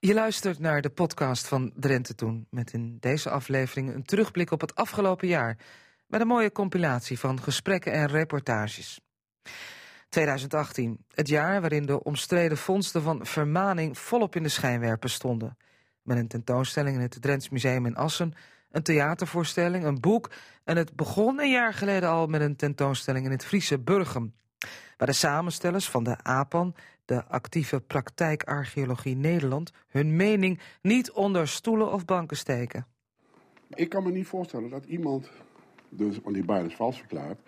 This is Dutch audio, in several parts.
Je luistert naar de podcast van Drenthe Toen... met in deze aflevering een terugblik op het afgelopen jaar... met een mooie compilatie van gesprekken en reportages. 2018, het jaar waarin de omstreden vondsten van vermaning... volop in de schijnwerpen stonden. Met een tentoonstelling in het Drents Museum in Assen... een theatervoorstelling, een boek... en het begon een jaar geleden al met een tentoonstelling in het Friese Burgum... waar de samenstellers van de APAN de actieve praktijkarcheologie Nederland hun mening niet onder stoelen of banken steken. Ik kan me niet voorstellen dat iemand, dus, want die bijl is vals verklaard,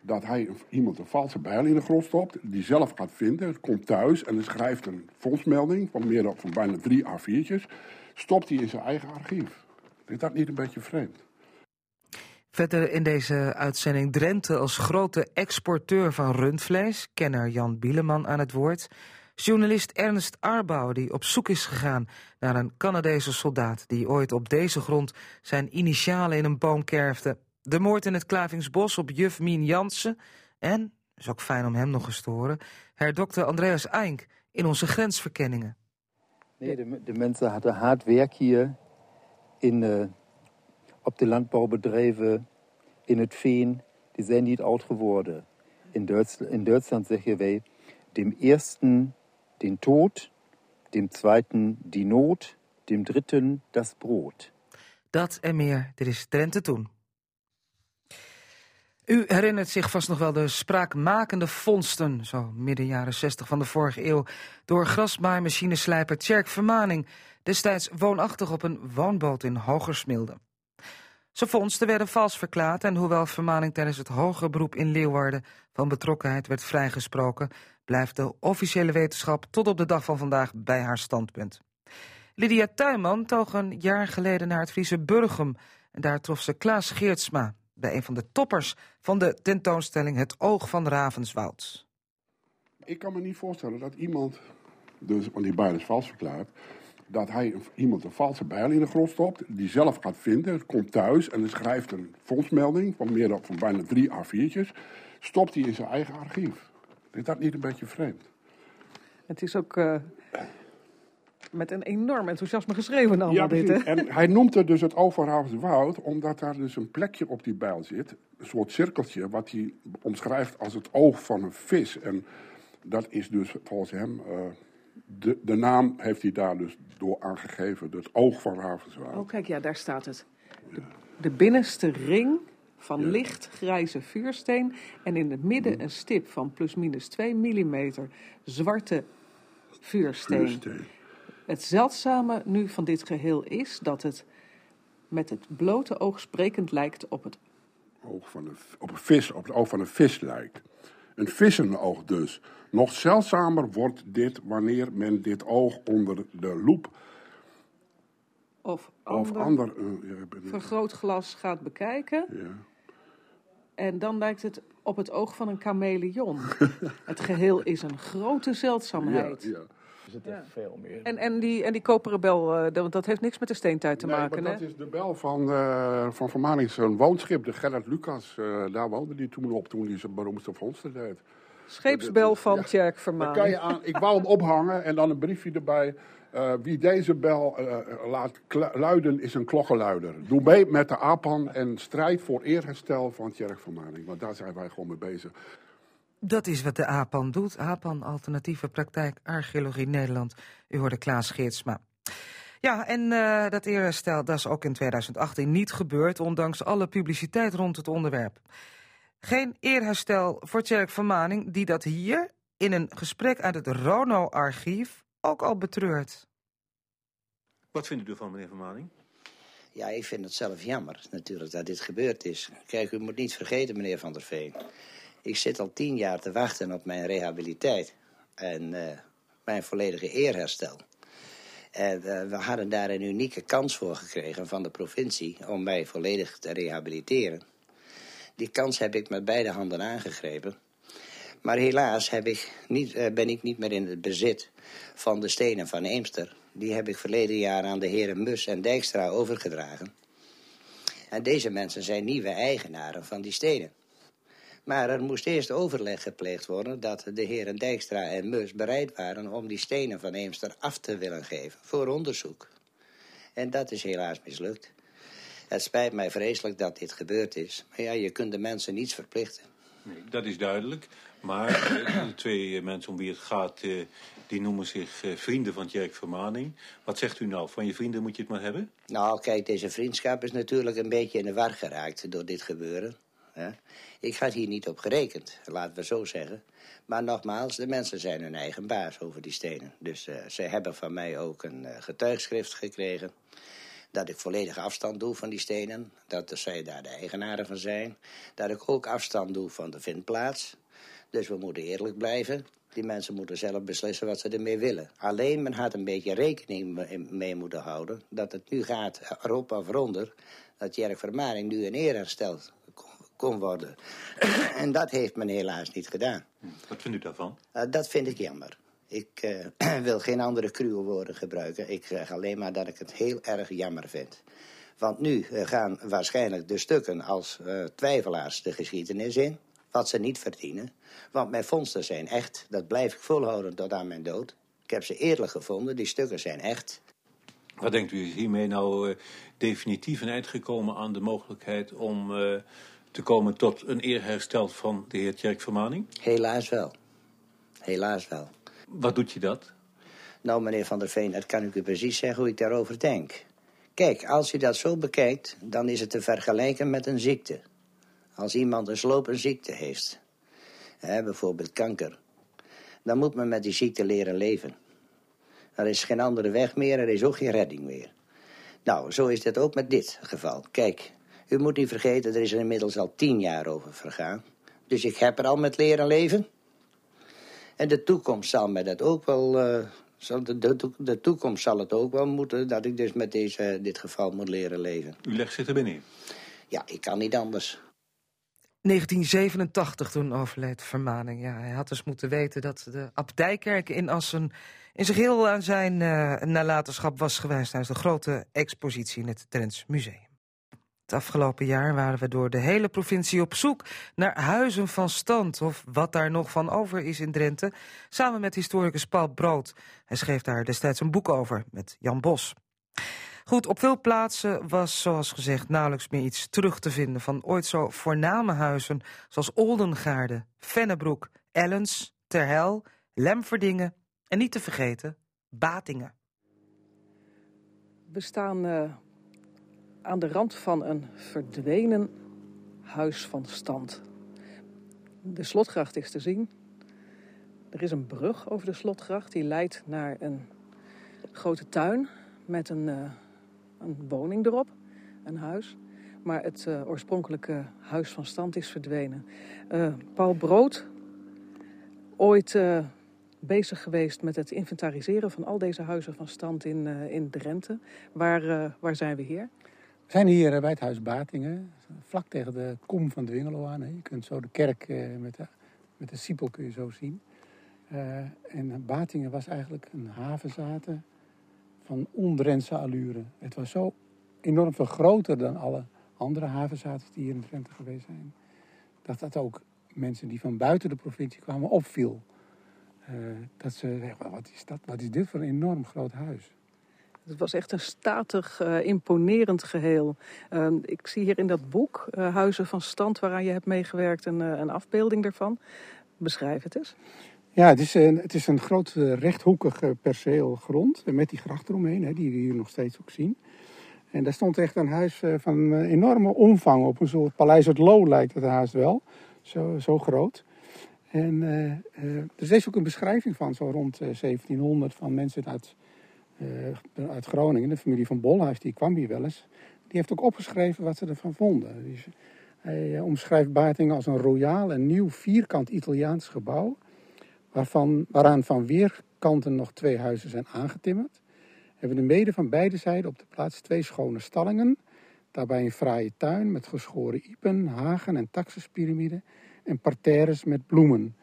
dat hij iemand een valse bijl in de grond stopt, die zelf gaat vinden, komt thuis en schrijft een fondsmelding van, meer dan, van bijna drie A4'tjes, stopt hij in zijn eigen archief. Is dat niet een beetje vreemd? Verder in deze uitzending Drenthe als grote exporteur van rundvlees, kenner Jan Bieleman aan het woord. Journalist Ernst Arbouw die op zoek is gegaan naar een Canadese soldaat die ooit op deze grond zijn initialen in een boom kerfde. De moord in het Klavingsbos op juf Mien Jansen en, is ook fijn om hem nog eens te horen, herdokter Andreas Eink in onze grensverkenningen. Nee, de, de mensen hadden hard werk hier in... Uh op de landbouwbedrijven, in het veen, die zijn niet oud geworden. In, Duitsland, in Duitsland zeggen wij, dem ersten den Tod, dem zweiten die Not, dem dritten das Brot. Dat en meer, dit is Trente Toen. U herinnert zich vast nog wel de spraakmakende vondsten, zo midden jaren 60 van de vorige eeuw, door grasmaaimachinenslijper Tjerk Vermaning, destijds woonachtig op een woonboot in Hogersmilde. Zijn vondsten werden vals verklaard en hoewel Vermaning tijdens het hoger beroep in Leeuwarden van betrokkenheid werd vrijgesproken, blijft de officiële wetenschap tot op de dag van vandaag bij haar standpunt. Lydia Tuinman toog een jaar geleden naar het Friese Burgum en daar trof ze Klaas Geertsma bij een van de toppers van de tentoonstelling Het Oog van Ravenswoud. Ik kan me niet voorstellen dat iemand, dus, want die bijl is vals verklaard, dat hij iemand een valse bijl in de grond stopt, die zelf gaat vinden, komt thuis en schrijft een fondsmelding van, meer dan, van bijna drie A4'tjes, stopt hij in zijn eigen archief. Is dat niet een beetje vreemd? Het is ook uh, met een enorm enthousiasme geschreven allemaal ja, dit. Hè? En hij noemt het dus het Woud, omdat daar dus een plekje op die bijl zit, een soort cirkeltje, wat hij omschrijft als het oog van een vis. En dat is dus volgens hem... Uh, de, de naam heeft hij daar dus door aangegeven, het oog van Ravenswaard. Oh, kijk, ja, daar staat het. De, de binnenste ring van licht grijze vuursteen en in het midden een stip van plusminus 2 mm zwarte vuursteen. vuursteen. Het zeldzame nu van dit geheel is dat het met het blote oog sprekend lijkt op het oog van een, op een vis, op het oog van een vis lijkt. Een vissenoog dus. Nog zeldzamer wordt dit wanneer men dit oog onder de loep of ander, of ander uh, vergrootglas gaat bekijken. Ja. En dan lijkt het op het oog van een chameleon. het geheel is een grote zeldzaamheid. Ja, ja. Er veel meer. En, en, die, en die koperen bel, uh, dat heeft niks met de steentijd te nee, maken, maar dat is de bel van, uh, van Vermaning, zo'n woonschip, de Gerrit Lucas. Uh, daar woonde die toen op, toen hij zijn beroemdste vondsten deed. Scheepsbel van ja, Tjerk Vermaning. Kan je aan, ik wou hem ophangen en dan een briefje erbij. Uh, wie deze bel uh, laat luiden is een klokkenluider. Doe mee met de APAN en strijd voor eerherstel van Tjerk Vermaning. Want daar zijn wij gewoon mee bezig. Dat is wat de APAN doet. APAN, Alternatieve Praktijk Archeologie Nederland. U hoorde Klaas Geertsma. Ja, en uh, dat eerherstel dat is ook in 2018 niet gebeurd... ondanks alle publiciteit rond het onderwerp. Geen eerherstel voor Tjerk Vermaning... die dat hier in een gesprek uit het Rono-archief ook al betreurt. Wat vindt u ervan, meneer Vermaning? Ja, ik vind het zelf jammer natuurlijk dat dit gebeurd is. Kijk, u moet niet vergeten, meneer Van der Veen... Ik zit al tien jaar te wachten op mijn rehabiliteit en uh, mijn volledige eerherstel. En uh, we hadden daar een unieke kans voor gekregen van de provincie om mij volledig te rehabiliteren. Die kans heb ik met beide handen aangegrepen. Maar helaas heb ik niet, uh, ben ik niet meer in het bezit van de stenen van Eemster. Die heb ik verleden jaar aan de heren Mus en Dijkstra overgedragen. En deze mensen zijn nieuwe eigenaren van die stenen. Maar er moest eerst overleg gepleegd worden dat de heren Dijkstra en Meus bereid waren om die stenen van Eemster af te willen geven voor onderzoek. En dat is helaas mislukt. Het spijt mij vreselijk dat dit gebeurd is. Maar ja, je kunt de mensen niets verplichten. Nee, dat is duidelijk. Maar eh, de twee mensen om wie het gaat, eh, die noemen zich eh, vrienden van Tjerk Vermaning. Wat zegt u nou? Van je vrienden moet je het maar hebben? Nou, kijk, deze vriendschap is natuurlijk een beetje in de war geraakt door dit gebeuren. Ik had hier niet op gerekend, laten we zo zeggen. Maar nogmaals, de mensen zijn hun eigen baas over die stenen. Dus eh, ze hebben van mij ook een eh, getuigschrift gekregen. Dat ik volledig afstand doe van die stenen. Dat zij daar de eigenaren van zijn. Dat ik ook afstand doe van de vindplaats. Dus we moeten eerlijk blijven. Die mensen moeten zelf beslissen wat ze ermee willen. Alleen men had een beetje rekening me- mee moeten houden... dat het nu gaat erop of eronder... dat Jerk Vermaning nu in eer hersteld kon- worden. en dat heeft men helaas niet gedaan. Wat vindt u daarvan? Eh, dat vind ik jammer. Ik eh, wil geen andere cruwe woorden gebruiken. Ik zeg alleen maar dat ik het heel erg jammer vind. Want nu eh, gaan waarschijnlijk de stukken als twijfelaars de geschiedenis in. Wat ze niet verdienen. Want mijn vondsten zijn echt. Dat blijf ik volhouden tot aan mijn dood. Ik heb ze eerlijk gevonden. Die stukken zijn echt. Wat denkt u, is hiermee nou definitief een eind gekomen aan de mogelijkheid om te komen tot een eerherstel van de heer Tjerk Vermaning? Helaas wel. Helaas wel. Wat doet je dat? Nou, meneer Van der Veen, dat kan ik u precies zeggen hoe ik daarover denk. Kijk, als u dat zo bekijkt, dan is het te vergelijken met een ziekte. Als iemand een slopende ziekte heeft, hè, bijvoorbeeld kanker, dan moet men met die ziekte leren leven. Er is geen andere weg meer, er is ook geen redding meer. Nou, zo is het ook met dit geval. Kijk, u moet niet vergeten, er is er inmiddels al tien jaar over vergaan. Dus ik heb er al met leren leven. En de toekomst zal mij dat ook wel. eh, zal de, de, de toekomst zal het ook wel moeten dat ik dus met deze, dit geval moet leren leven. U legt zich er binnen. Ja, ik kan niet anders. 1987 toen overleed Vermaning. Ja, hij had dus moeten weten dat de abdijkerk in Assen in zich heel aan zijn eh, nalatenschap was geweest tijdens de grote expositie in het Drents Museum. Afgelopen jaar waren we door de hele provincie op zoek naar huizen van stand of wat daar nog van over is in Drenthe, samen met historicus Paul Brood. Hij schreef daar destijds een boek over met Jan Bos. Goed, op veel plaatsen was, zoals gezegd, nauwelijks meer iets terug te vinden van ooit zo voorname huizen zoals Oldengaarde, Vennebroek, Ellens, Terhel, Lemverdingen en niet te vergeten Batingen. We staan eh, aan de rand van een verdwenen huis van stand. De slotgracht is te zien. Er is een brug over de slotgracht die leidt naar een grote tuin met een, eh, een woning erop, een huis. Maar het eh, oorspronkelijke huis van stand is verdwenen. Eh, Paul Brood, ooit bezig geweest met het inventariseren van al deze huizen van stand in, in Drenthe. Waar, waar zijn we hier? We zijn hier eh, bij het huis Batingen, vlak tegen de kom van Dwingelo aan. Je kunt zo de kerk eh, met de, met de Siepel kun je zo zien. Eh, en Batingen was eigenlijk een havenzaten van ondrentse allure. Het was zo enorm veel groter dan alle andere havenzaten die hier in Drenthe geweest zijn. Dat dat ook mensen die van buiten de provincie kwamen opviel. Eh, dat ze zeggen, wat is, dat, wat is dit voor een enorm groot huis? Het was echt een statig, eh, imponerend geheel. Ehm, ik zie hier in dat boek, eh, Huizen van Stand, waaraan je hebt meegewerkt, een, eh, een afbeelding daarvan. Beschrijf het eens. Ja, het is een, het is een groot rechthoekig perceel grond. Met die gracht eromheen, hè, die we hier nog steeds ook zien. En daar stond echt een huis van enorme omvang op. Een soort paleis het Loo lijkt het haast wel. Zo, zo groot. En eh, er is ook een beschrijving van, zo rond eh, 1700, van mensen uit, eh, uit Groningen. De familie van Bolhuis, die kwam hier wel eens. Die heeft ook opgeschreven wat ze ervan vonden. Hij eh, omschrijft Batingen als een royaal en nieuw vierkant Italiaans gebouw waarvan, waaraan van weerkanten nog twee huizen zijn aangetimmerd. Hebben we mede van beide zijden op de plaats twee schone stallingen. Daarbij een fraaie tuin met geschoren iepen, hagen en taxuspyramiden en parterres met bloemen.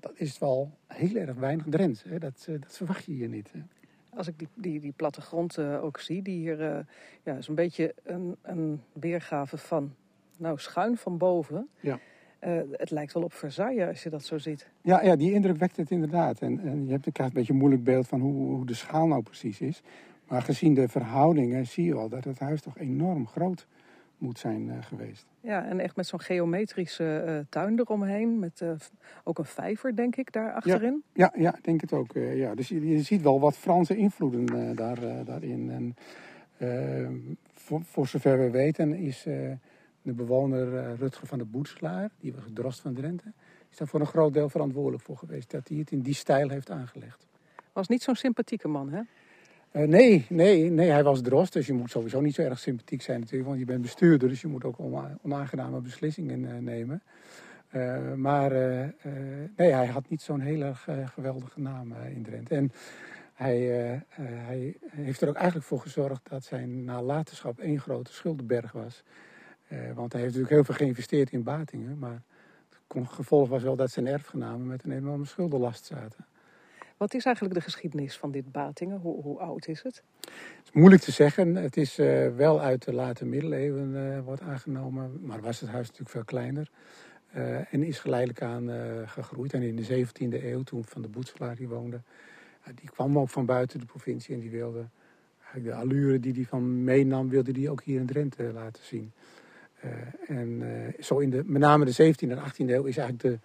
Dat is wel heel erg weinig Drents. Dat, eh, dat verwacht je hier niet. Hè? Als ik die, die, die plattegrond eh, ook zie, die hier eh, ja, is een beetje een, een weergave van, nou, schuin van boven. Ja. Eh, het lijkt wel op Versailles als je dat zo ziet. Ja, ja die indruk wekt het inderdaad. En, en je hebt, je krijgt een beetje een moeilijk beeld van hoe, hoe de schaal nou precies is. Maar gezien de verhoudingen zie je wel dat het huis toch enorm groot moet zijn eh, geweest. Ja, en echt met zo'n geometrische eh, tuin eromheen. Met eh, ook een vijver, denk ik, daar achterin. Ja, ja, denk het ook. ja. Dus je, je ziet wel wat Franse invloeden daar, daarin. En, eh, voor, voor zover we weten is de bewoner Rutger van de Boetselaar, die was drost van Drenthe, is daar voor een groot deel verantwoordelijk voor geweest. Dat hij het in die stijl heeft aangelegd. Was niet zo'n sympathieke man, hè? Eh, nee, nee, nee, hij was drost, dus je moet sowieso niet zo erg sympathiek zijn natuurlijk, want je bent bestuurder, dus je moet ook ona- onaangename beslissingen eh, nemen. Eh, maar nee, hij had niet zo'n eh, geweldige naam in Drenthe. En hij, hij heeft er ook eigenlijk voor gezorgd dat zijn nalatenschap één grote schuldenberg was. Want hij heeft natuurlijk heel veel geïnvesteerd in Batingen, maar het gevolg was wel dat zijn erfgenamen met een enorme schuldenlast zaten. Wat is eigenlijk de geschiedenis van dit Batingen? Hoe, hoe oud is het? Het is moeilijk te zeggen. Het is eh, wel uit de late middeleeuwen eh, wordt aangenomen. Maar was het huis natuurlijk veel kleiner. Eh, en is geleidelijk aan gegroeid. En in de 17e eeuw, toen Van de Boetselaar woonde... die kwam ook van buiten de provincie en die wilde... eigenlijk de allure die hij van meenam, wilde die ook hier in Drenthe laten zien. En zo in de, met name de 17e en 18e eeuw is eigenlijk de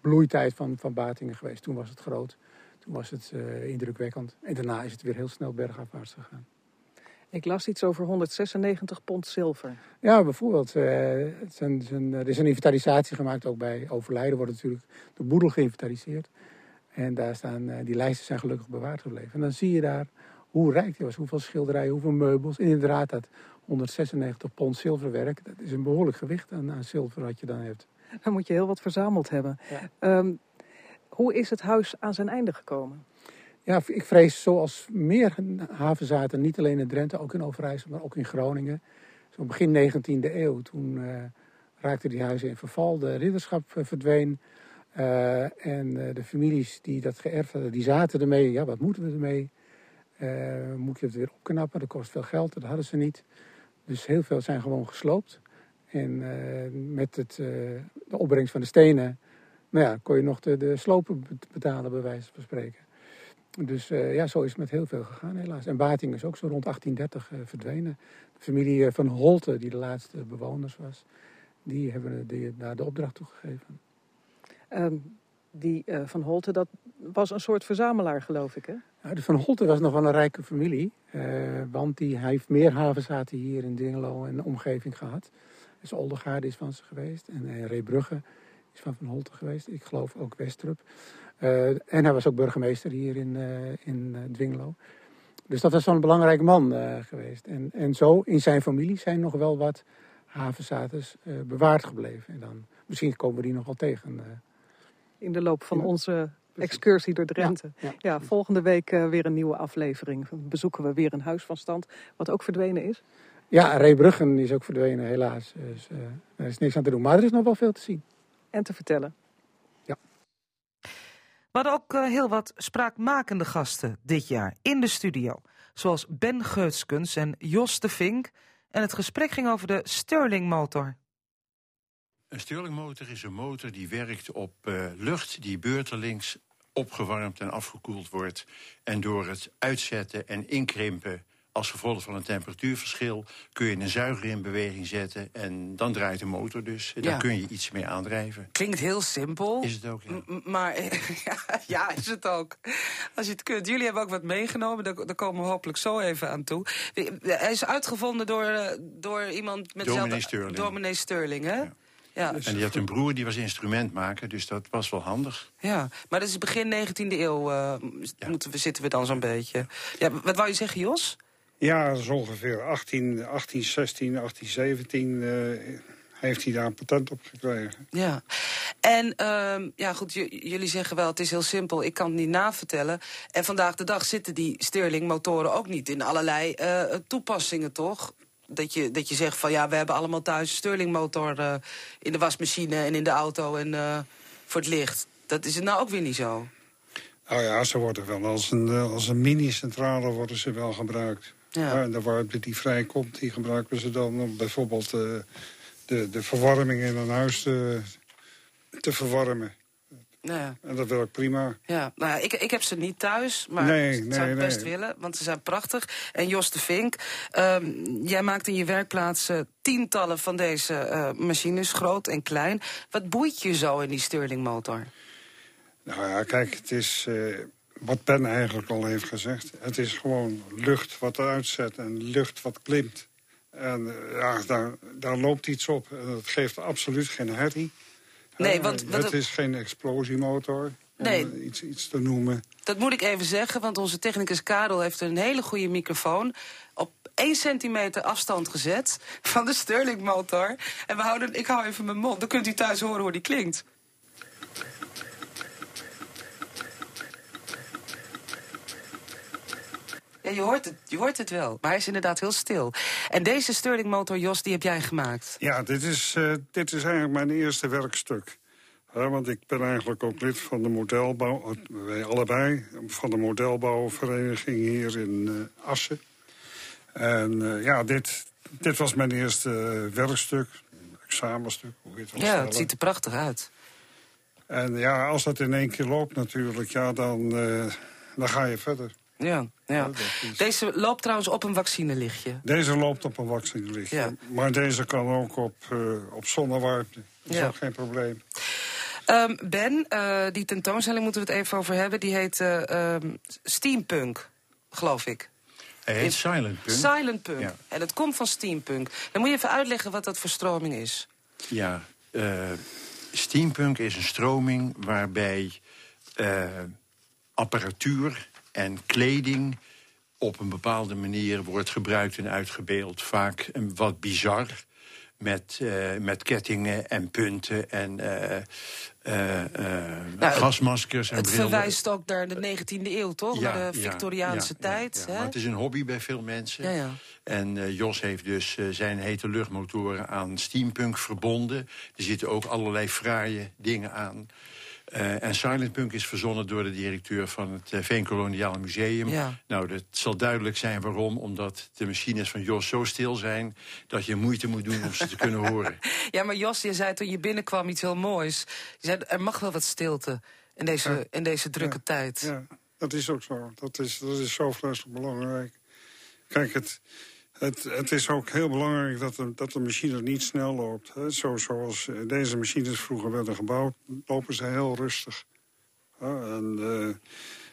bloeitijd van, van Batingen geweest. Toen was het groot. Toen was het eh, indrukwekkend. En daarna is het weer heel snel bergafwaarts gegaan. Ik las iets over 196 pond zilver. Ja, bijvoorbeeld. eh, het is een- er is een inventarisatie gemaakt, ook bij overlijden wordt natuurlijk de boedel geïnventariseerd. En daar staan, eh, die lijsten zijn gelukkig bewaard gebleven. En dan zie je daar hoe rijk die was, hoeveel schilderijen, hoeveel meubels. En inderdaad, dat 196 pond zilverwerk, dat is een behoorlijk gewicht aan, aan zilver wat je dan hebt. Dan moet je heel wat verzameld hebben. Ehm, hoe is het huis aan zijn einde gekomen? Ja, ik vrees zoals meer havenzaten, niet alleen in Drenthe, ook in Overijssel, maar ook in Groningen. Zo begin 19e eeuw, toen eh, raakten die huizen in verval, de ridderschap eh, verdween. Eh, en de families die dat geërfd hadden, die zaten ermee. Ja, wat moeten we ermee? Moet je het weer opknappen? Dat kost veel geld, dat hadden ze niet. Dus heel veel zijn gewoon gesloopt. En met het, de opbrengst van de stenen, nou ja, kon je nog de, de slopen bet- betalen, bij wijze van spreken. Dus eh, ja, zo is het met heel veel gegaan helaas. En Bating is ook zo rond 1830 eh, verdwenen. De familie eh, van Holte, die de laatste bewoners was, die hebben die, daar de opdracht toegegeven. Ehm, die van Holte, dat was een soort verzamelaar, geloof ik, hè? Nou, de Van Holte was nog wel een rijke familie. want die, hij heeft meer havenzaten hier in Dingelo en de omgeving gehad. Dus Oldegaarde is van ze geweest. En uh, Reebrugge is van Van Holte geweest. Ik geloof ook Westrup. Uh, en hij was ook burgemeester hier in, uh, in uh, Dwingelo. Dus dat was zo'n belangrijk man geweest. En, en zo in zijn familie zijn nog wel wat havenzaten uh, bewaard gebleven. En dan, misschien komen we die nog wel tegen. In de loop van ja. onze excursie door Drenthe. Ja, ja. ja volgende week uh, weer een nieuwe aflevering. Bezoeken we weer een huis van stand, wat ook verdwenen is. Ja, Reebruggen is ook verdwenen, helaas. Dus uh, er is niks aan te doen. Maar er is nog wel veel te zien. En te vertellen. Ja. We hadden ook uh, heel wat spraakmakende gasten dit jaar in de studio. Zoals Ben Geutskens en Jos de Vink. En het gesprek ging over de Stirling-motor. Een Stirling-motor is een motor die werkt op uh, lucht die beurtelings opgewarmd en afgekoeld wordt. En door het uitzetten en inkrimpen als gevolg van een temperatuurverschil... kun je een zuiger in beweging zetten en dan draait de motor dus. Ja. Daar kun je iets mee aandrijven. Klinkt heel simpel. Is het ook, ja. Maar ja, ja, is het ook. Als je het kunt. Jullie hebben ook wat meegenomen, daar, daar komen we hopelijk zo even aan toe. Hij is uitgevonden door, door iemand met Dominee Sterling. Dominee Sterling, hè? Ja. Ja. En die had een broer die was instrumentmaker, dus dat was wel handig. Ja, maar dat is begin 19e eeuw, uh, ja. moeten we, zitten we dan zo'n beetje. Ja, wat wou je zeggen, Jos? Ja, dat is ongeveer 18, 1816, 1817 uh, heeft hij daar een patent op gekregen. Ja, en uh, ja, goed, jullie zeggen wel, het is heel simpel, ik kan het niet navertellen. En vandaag de dag zitten die Stirling-motoren ook niet in allerlei uh, toepassingen, toch? Dat je, dat je zegt van ja, we hebben allemaal thuis Stirling-motor uh, in de wasmachine en in de auto en uh, voor het licht. Dat is het nou ook weer niet zo. Nou ja, ze worden wel als een, als een mini-centrale worden ze wel gebruikt. Ja. Ja, en de warmte die vrijkomt, die gebruiken ze dan om bijvoorbeeld uh, de, de verwarming in een huis te, te verwarmen. Ja. En dat wil ik prima. Ja, nou, ik, ik heb ze niet thuis, maar Nee, ik nee, zou het nee. best willen, want ze zijn prachtig. En Jos de Vink, ehm, jij maakt in je werkplaats eh, tientallen van deze eh, machines, groot en klein. Wat boeit je zo in die Stirlingmotor? Nou ja, kijk, het is eh, wat Ben eigenlijk al heeft gezegd. Het is gewoon lucht wat eruit zet en lucht wat klimt. En eh, ja, daar, daar loopt iets op. En dat geeft absoluut geen herrie. Nee, want- want het is geen explosiemotor. Nee. iets, iets te noemen. Dat moet ik even zeggen, want onze technicus Karel heeft een hele goede microfoon op 1 centimeter afstand gezet van de Stirlingmotor. En we houden, ik hou even mijn mond, dan kunt u thuis horen hoe die klinkt. Ja, je hoort, het, je hoort het wel, maar hij is inderdaad heel stil. En deze Stirlingmotor, Jos, die heb jij gemaakt. Ja, dit is, eh, dit is eigenlijk mijn eerste werkstuk. Ja, want ik ben eigenlijk ook lid van de modelbouw, eh, wij allebei, van de modelbouwvereniging hier in eh, Assen. En ja, dit, dit was mijn eerste werkstuk, examenstuk, hoe heet dat Ja, het ziet er prachtig uit. En ja, als dat in één keer loopt natuurlijk, ja, dan, dan ga je verder. Ja, ja. dat is- Deze loopt trouwens op een vaccinelichtje. Deze loopt op een waxinglichtje, Ja. maar deze kan ook op, eh, op zonnewarmte. Dat is Ja. ook geen probleem. Ehm, ben, eh, die tentoonstelling moeten we het even over hebben. Die heet eh, ehm, Steampunk, geloof ik. Hij heet Silent Punk. Silent Punk. Ja. En het komt van Steampunk. Dan moet je even uitleggen wat dat voor stroming is. Ja, eh, steampunk is een stroming waarbij eh, apparatuur en kleding op een bepaalde manier wordt gebruikt en uitgebeeld. Vaak een wat bizar. Met, eh, met kettingen en punten en eh, eh, Nou, gasmaskers en het brillen. verwijst ook naar de 19e eeuw, toch? naar de Victoriaanse ja, ja, tijd. ja. hè? Maar het is een hobby bij veel mensen. Ja, ja. En Jos heeft dus zijn hete luchtmotoren aan steampunk verbonden. Er zitten ook allerlei fraaie dingen aan. Eh, en Silentpunk is verzonnen door de directeur van het uh, Veenkoloniale Museum. Ja. Nou, dat zal duidelijk zijn waarom. Omdat de machines van Jos zo stil zijn... dat je moeite moet doen om ze te kunnen horen. Ja, maar Jos, je zei toen je binnenkwam iets heel moois. Je zei, er mag wel wat stilte in deze, Ja. in deze drukke Ja, tijd. Ja, dat is ook zo. Dat is, dat is zo vreselijk belangrijk. Kijk, het, het, het is ook heel belangrijk dat de, dat de machine niet snel loopt. Hè. Zo, zoals deze machines vroeger werden gebouwd, lopen ze heel rustig. Ja, en eh,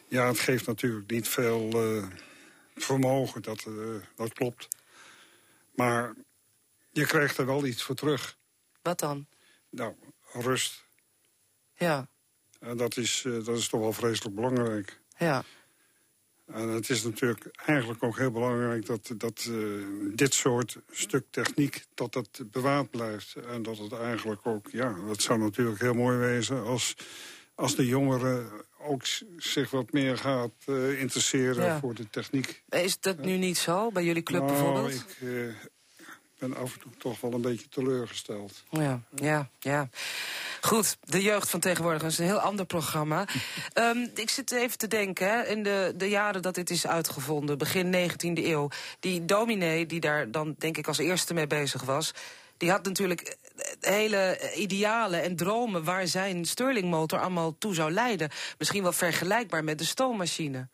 ja, het geeft natuurlijk niet veel eh, vermogen, dat, eh, dat klopt. Maar je krijgt er wel iets voor terug. Wat dan? Nou, rust. Ja, En dat is, dat is toch wel vreselijk belangrijk. ja. En het is natuurlijk eigenlijk ook heel belangrijk dat, dat eh, dit soort stuk techniek dat dat bewaard blijft. En dat het eigenlijk ook, ja, dat zou natuurlijk heel mooi wezen als, als de jongeren ook zich wat meer gaat eh, interesseren Ja. voor de techniek. Is dat nu niet zo, bij jullie club Nou, bijvoorbeeld? ik eh, ben af en toe toch wel een beetje teleurgesteld. Ja, ja, ja. Goed, de jeugd van tegenwoordig is een heel ander programma. Ehm, ik zit even te denken, hè, in de, de jaren dat dit is uitgevonden, begin 19e eeuw... die dominee die daar dan denk ik als eerste mee bezig was... die had natuurlijk eh, hele idealen en dromen... waar zijn Stirlingmotor allemaal toe zou leiden. Misschien wel vergelijkbaar met de stoommachine.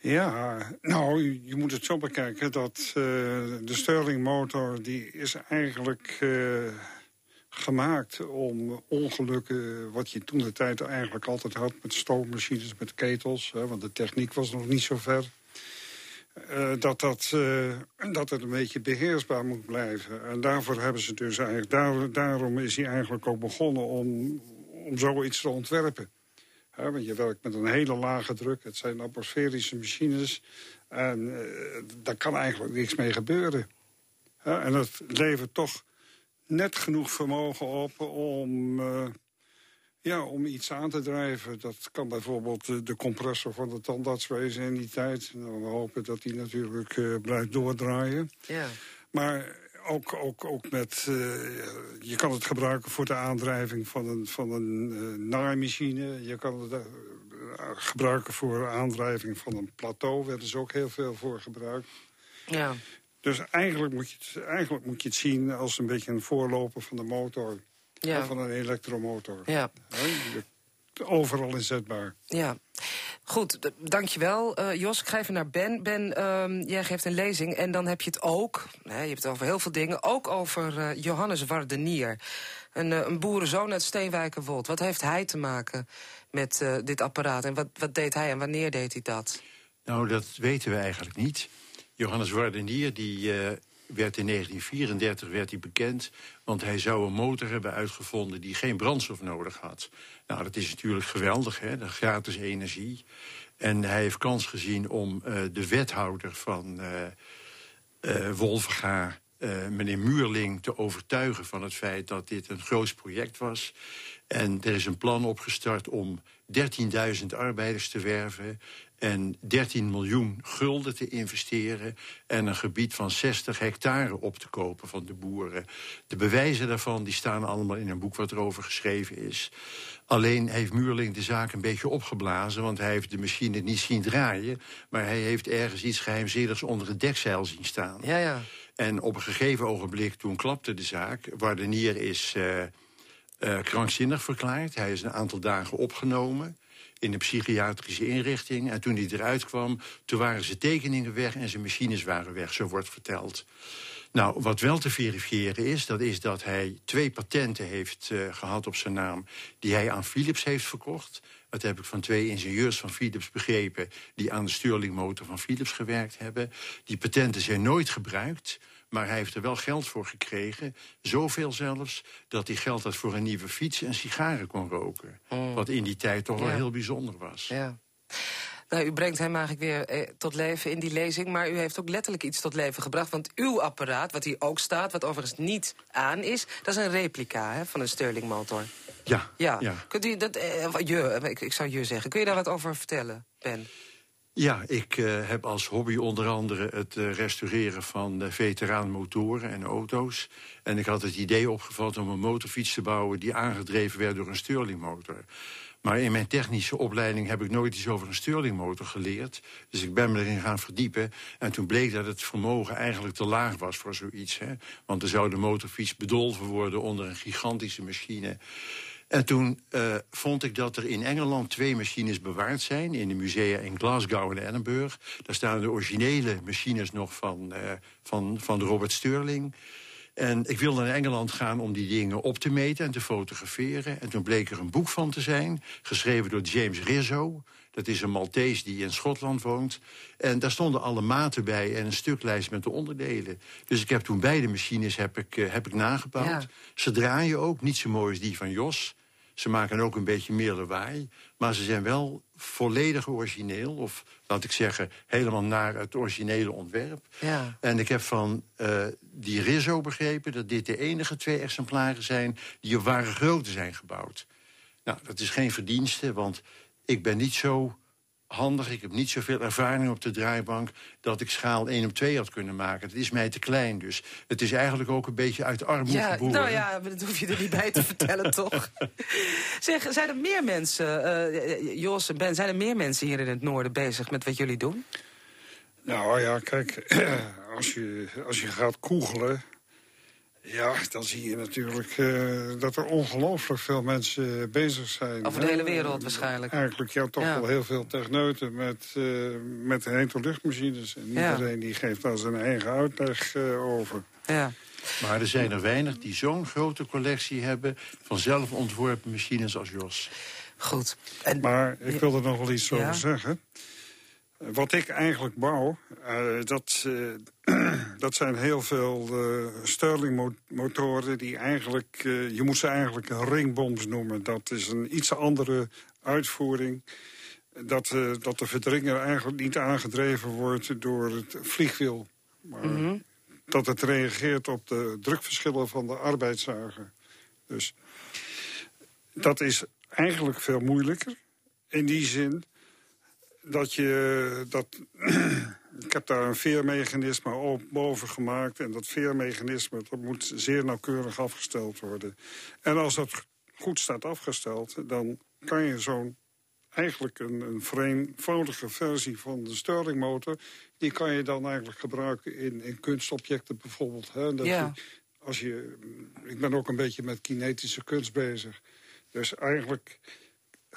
Ja, nou, je- moet het zo bekijken dat eh, de Stirlingmotor... die is eigenlijk eh, gemaakt om ongelukken... wat je toen de tijd eigenlijk altijd had met stoommachines, met ketels... Hè, want de techniek was nog niet zo ver... eh, dat, dat, dat het een beetje beheersbaar moet blijven. En daarvoor hebben ze dus eigenlijk... Daar, daarom is hij eigenlijk ook begonnen om, om zoiets te ontwerpen. Want je werkt met een hele lage druk. Het zijn atmosferische machines. En eh, daar kan eigenlijk niks mee gebeuren. En dat levert toch net genoeg vermogen op om, eh, ja, om iets aan te drijven. Dat kan bijvoorbeeld de, de compressor van de tandarts wezen in die tijd. Nou, we hopen dat die natuurlijk eh, blijft doordraaien. Ja. Maar ook, ook, ook met... eh, je kan het gebruiken voor de aandrijving van een, van een eh, naaimachine. Je kan het eh, gebruiken voor de aandrijving van een plateau. Daar is ook heel veel voor gebruikt. Ja. Dus eigenlijk moet, je het, eigenlijk moet je het zien als een beetje een voorloper van de motor. Ja. van een elektromotor. Ja. Overal inzetbaar. Ja. Goed, dankjewel. Eh Jos, ik ga even naar Ben. Ben, ehm, jij geeft een lezing en dan heb je het ook... Hè, je hebt het over heel veel dingen, ook over eh, Johannes Wardenier. Een, eh, een boerenzoon uit Steenwijkerwold. Wat heeft hij te maken met dit apparaat? En wat, wat deed hij en wanneer deed hij dat? Nou, dat weten we eigenlijk niet. Johannes Wardenier die, werd in 1934 werd hij bekend... want hij zou een motor hebben uitgevonden die geen brandstof nodig had. Nou, dat is natuurlijk geweldig, hè, de gratis energie. En hij heeft kans gezien om eh, de wethouder van eh eh eh, meneer Muurling te overtuigen van het feit dat dit een groot project was. En er is een plan opgestart om 13.000 arbeiders te werven... en 13 miljoen gulden te investeren... en een gebied van 60 hectare op te kopen van de boeren. De bewijzen daarvan die staan allemaal in een boek wat erover geschreven is. Alleen heeft Muurling de zaak een beetje opgeblazen... want hij heeft de machine niet zien draaien... maar hij heeft ergens iets geheimzinnigs onder het dekzeil zien staan. Ja, ja. En op een gegeven ogenblik, toen klapte de zaak... Wardenier is eh, krankzinnig verklaard. Hij is een aantal dagen opgenomen in een psychiatrische inrichting. En toen hij eruit kwam, toen waren zijn tekeningen weg... en zijn machines waren weg, zo wordt verteld. Nou, wat wel te verifiëren is, dat is dat hij twee patenten heeft eh, gehad op zijn naam... die hij aan Philips heeft verkocht. Dat heb ik van twee ingenieurs van Philips begrepen... die aan de Stirlingmotor van Philips gewerkt hebben. Die patenten zijn nooit gebruikt... Maar hij heeft er wel geld voor gekregen. Zoveel zelfs dat hij geld had voor een nieuwe fiets en sigaren kon roken. Wat in die tijd toch wel heel bijzonder was. Ja. Nou, u brengt hem eigenlijk weer eh, tot leven in die lezing... maar u heeft ook letterlijk iets tot leven gebracht. Want uw apparaat, wat hier ook staat, wat overigens niet aan is... dat is een replica hè, van een Stirlingmotor. Ja, Ja. ja. Kunt u dat... eh, je, ik, ik zou je zeggen. Kun je daar wat over vertellen, Ben? Ja, ik eh, heb als hobby onder andere het eh, restaureren van uh, veteraanmotoren en auto's. En ik had het idee opgevat om een motorfiets te bouwen... die aangedreven werd door een Stirlingmotor. Maar in mijn technische opleiding heb ik nooit iets over een Stirlingmotor geleerd. Dus ik ben me erin gaan verdiepen. En toen bleek dat het vermogen eigenlijk te laag was voor zoiets. Hè? Want er zou de motorfiets bedolven worden onder een gigantische machine... En toen uh, vond ik dat er in Engeland twee machines bewaard zijn... in de musea in Glasgow en Edinburgh. Daar staan de originele machines nog van, uh, van, van Robert Stirling. En ik wilde naar Engeland gaan om die dingen op te meten en te fotograferen. En toen bleek er een boek van te zijn, geschreven door James Rizzo. Dat is een Maltese die in Schotland woont. En daar stonden alle maten bij en een stuklijst met de onderdelen. Dus ik heb toen beide machines heb ik, uh, heb ik nagebouwd. Ja. Ze draaien ook, niet zo mooi als die van Jos. Ze maken ook een beetje meer lawaai. Maar ze zijn wel volledig origineel. Of laat ik zeggen, helemaal naar het originele ontwerp. Ja. En ik heb van uh, die Rizzo begrepen dat dit de enige twee exemplaren zijn... die op ware grootte zijn gebouwd. Nou, dat is geen verdienste, want ik ben niet zo handig. Ik heb niet zoveel ervaring op de draaibank dat ik schaal 1 op 2 had kunnen maken. Het is mij te klein, dus het is eigenlijk ook een beetje uit armoede ja, geboren. Nou ja, dat hoef je er niet bij te vertellen, toch? Zeg, zijn er meer mensen, uh, Jos en Ben, zijn er meer mensen hier in het noorden bezig met wat jullie doen? Nou ja, kijk, als je, als je gaat koegelen... Ja, dan zie je natuurlijk uh, dat er ongelooflijk veel mensen bezig zijn. Over de hele wereld waarschijnlijk. Eigenlijk ja, toch ja. wel heel veel techneuten met, uh, met luchtmachines. En iedereen ja. die geeft daar zijn eigen uitleg uh, over. Ja. Maar er zijn er weinig die zo'n grote collectie hebben... van zelf ontworpen machines als Jos. Goed. En, maar ik wil er nog wel iets over zeggen. Wat ik eigenlijk bouw, uh, dat, uh, dat zijn heel veel uh, Stirling-motoren die eigenlijk... je moet ze eigenlijk een ringboms noemen. Dat is een iets andere uitvoering. Dat, dat de verdringer eigenlijk niet aangedreven wordt door het vliegwiel. Maar mm -hmm. dat het reageert op de drukverschillen van de arbeidszuiger. Dus dat is eigenlijk veel moeilijker. In die zin dat je... Dat, ik heb daar een veermechanisme op boven gemaakt. En dat veermechanisme dat moet zeer nauwkeurig afgesteld worden. En als dat goed staat afgesteld, dan kan je zo'n... Eigenlijk een, een vereenvoudige versie van de Stirlingmotor... die kan je dan eigenlijk gebruiken in, in kunstobjecten bijvoorbeeld. Hè? Dat ja. je, als je, ik ben ook een beetje met kinetische kunst bezig. Dus eigenlijk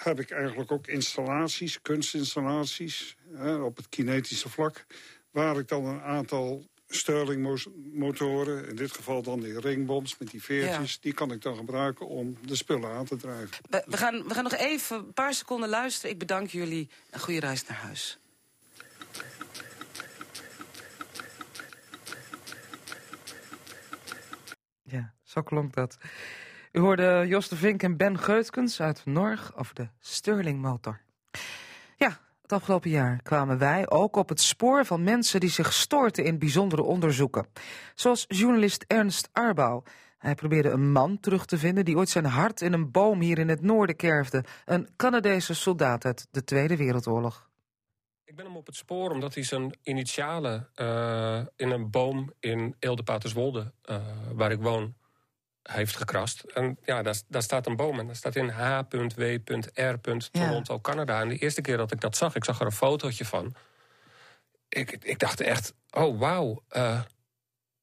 heb ik eigenlijk ook installaties, kunstinstallaties... Hè, op het kinetische vlak... waar ik dan een aantal Stirling-motoren, in dit geval dan die ringboms met die veertjes... die kan ik dan gebruiken om de spullen aan te drijven. We, we gaan, we gaan nog even een paar seconden luisteren. Ik bedank jullie. Een goede reis naar huis. Ja, zo klonk dat. U hoorde Jos de Vink en Ben Geutkens uit Norg over de Stirling-motor. Ja, het afgelopen jaar kwamen wij ook op het spoor van mensen die zich stoorten in bijzondere onderzoeken. Zoals journalist Ernst Arbouw. Hij probeerde een man terug te vinden die ooit zijn hart in een boom hier in het noorden kerfde. Een Canadese soldaat uit de Tweede Wereldoorlog. Ik ben hem op het spoor omdat hij zijn initialen uh, in een boom in Eelde-Paterswolde, uh, waar ik woon, heeft gekrast. En ja, daar, daar, staat een boom en daar staat in H.W.R. Toronto, ja. Canada. En de eerste keer dat ik dat zag, ik zag er een fotootje van. Ik, ik dacht echt, oh wauw. Uh,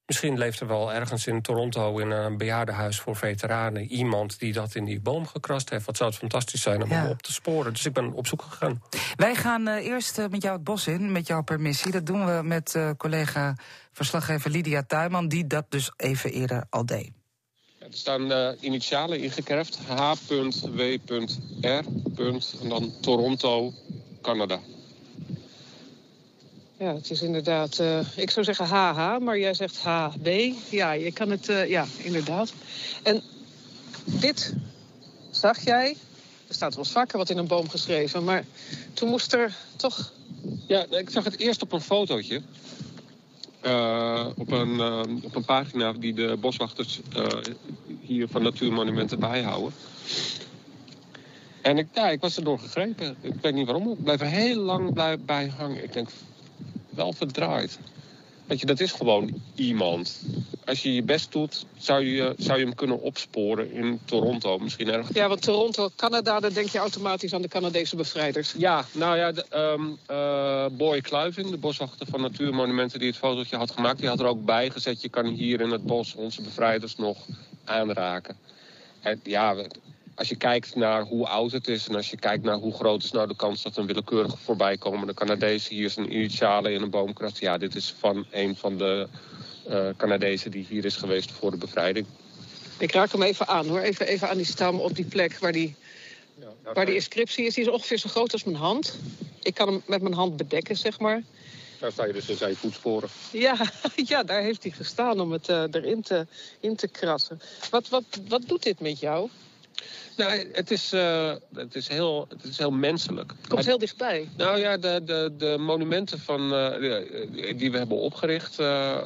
misschien leeft er wel ergens in Toronto in een bejaardenhuis voor veteranen iemand die dat in die boom gekrast heeft. Wat zou het fantastisch zijn om ja. hem op te sporen. Dus ik ben op zoek gegaan. Wij gaan uh, eerst uh, met jou het bos in, met jouw permissie. Dat doen we met collega verslaggever Lydia Tuinman, die dat dus even eerder al deed. Er staan uh, initialen ingekerfd. H.W.R. En dan Toronto, Canada. Ja, het is inderdaad, uh, ik zou zeggen HH, maar jij zegt HB. Ja, je kan het, uh, ja, inderdaad. En dit zag jij, er staat wel vaker wat in een boom geschreven, maar toen moest er toch... Ja, ik zag het eerst op een fotootje. Uh, op, een, uh, op een pagina die de boswachters uh, hier van Natuurmonumenten bijhouden. En ik, ja, ik was erdoor gegrepen. Ik weet niet waarom. Ik blijf er heel lang bij, bij hangen. Ik denk, wel verdraaid. Weet je, dat is gewoon iemand. Als je je best doet, zou je, zou je hem kunnen opsporen in Toronto. Misschien ergens. Ja, want Toronto, Canada, dan denk je automatisch aan de Canadese bevrijders. Ja, nou ja, de, um, uh, Boy Kluiving, de boswachter van Natuurmonumenten... die het fotootje had gemaakt, die had er ook bij gezet... je kan hier in het bos onze bevrijders nog aanraken. En ja, als je kijkt naar hoe oud het is... en als je kijkt naar hoe groot is nou de kans dat een willekeurige voorbijkomende Canadees... hier zijn initialen in een boom krast. Ja, dit is van een van de uh, Canadezen die hier is geweest voor de bevrijding. Ik raak hem even aan hoor. Even, even aan die stam op die plek waar die, ja, waar die inscriptie is. Die is ongeveer zo groot als mijn hand. Ik kan hem met mijn hand bedekken, zeg maar. Daar sta je dus in zijn voetsporen. Ja, ja, daar heeft hij gestaan om het uh, erin te, in te krassen. Wat, wat, wat doet dit met jou? Nou, het is, uh, het is, heel, het is heel menselijk. Het komt heel dichtbij. Nou ja, de, de, de monumenten van, uh, die we hebben opgericht... Uh,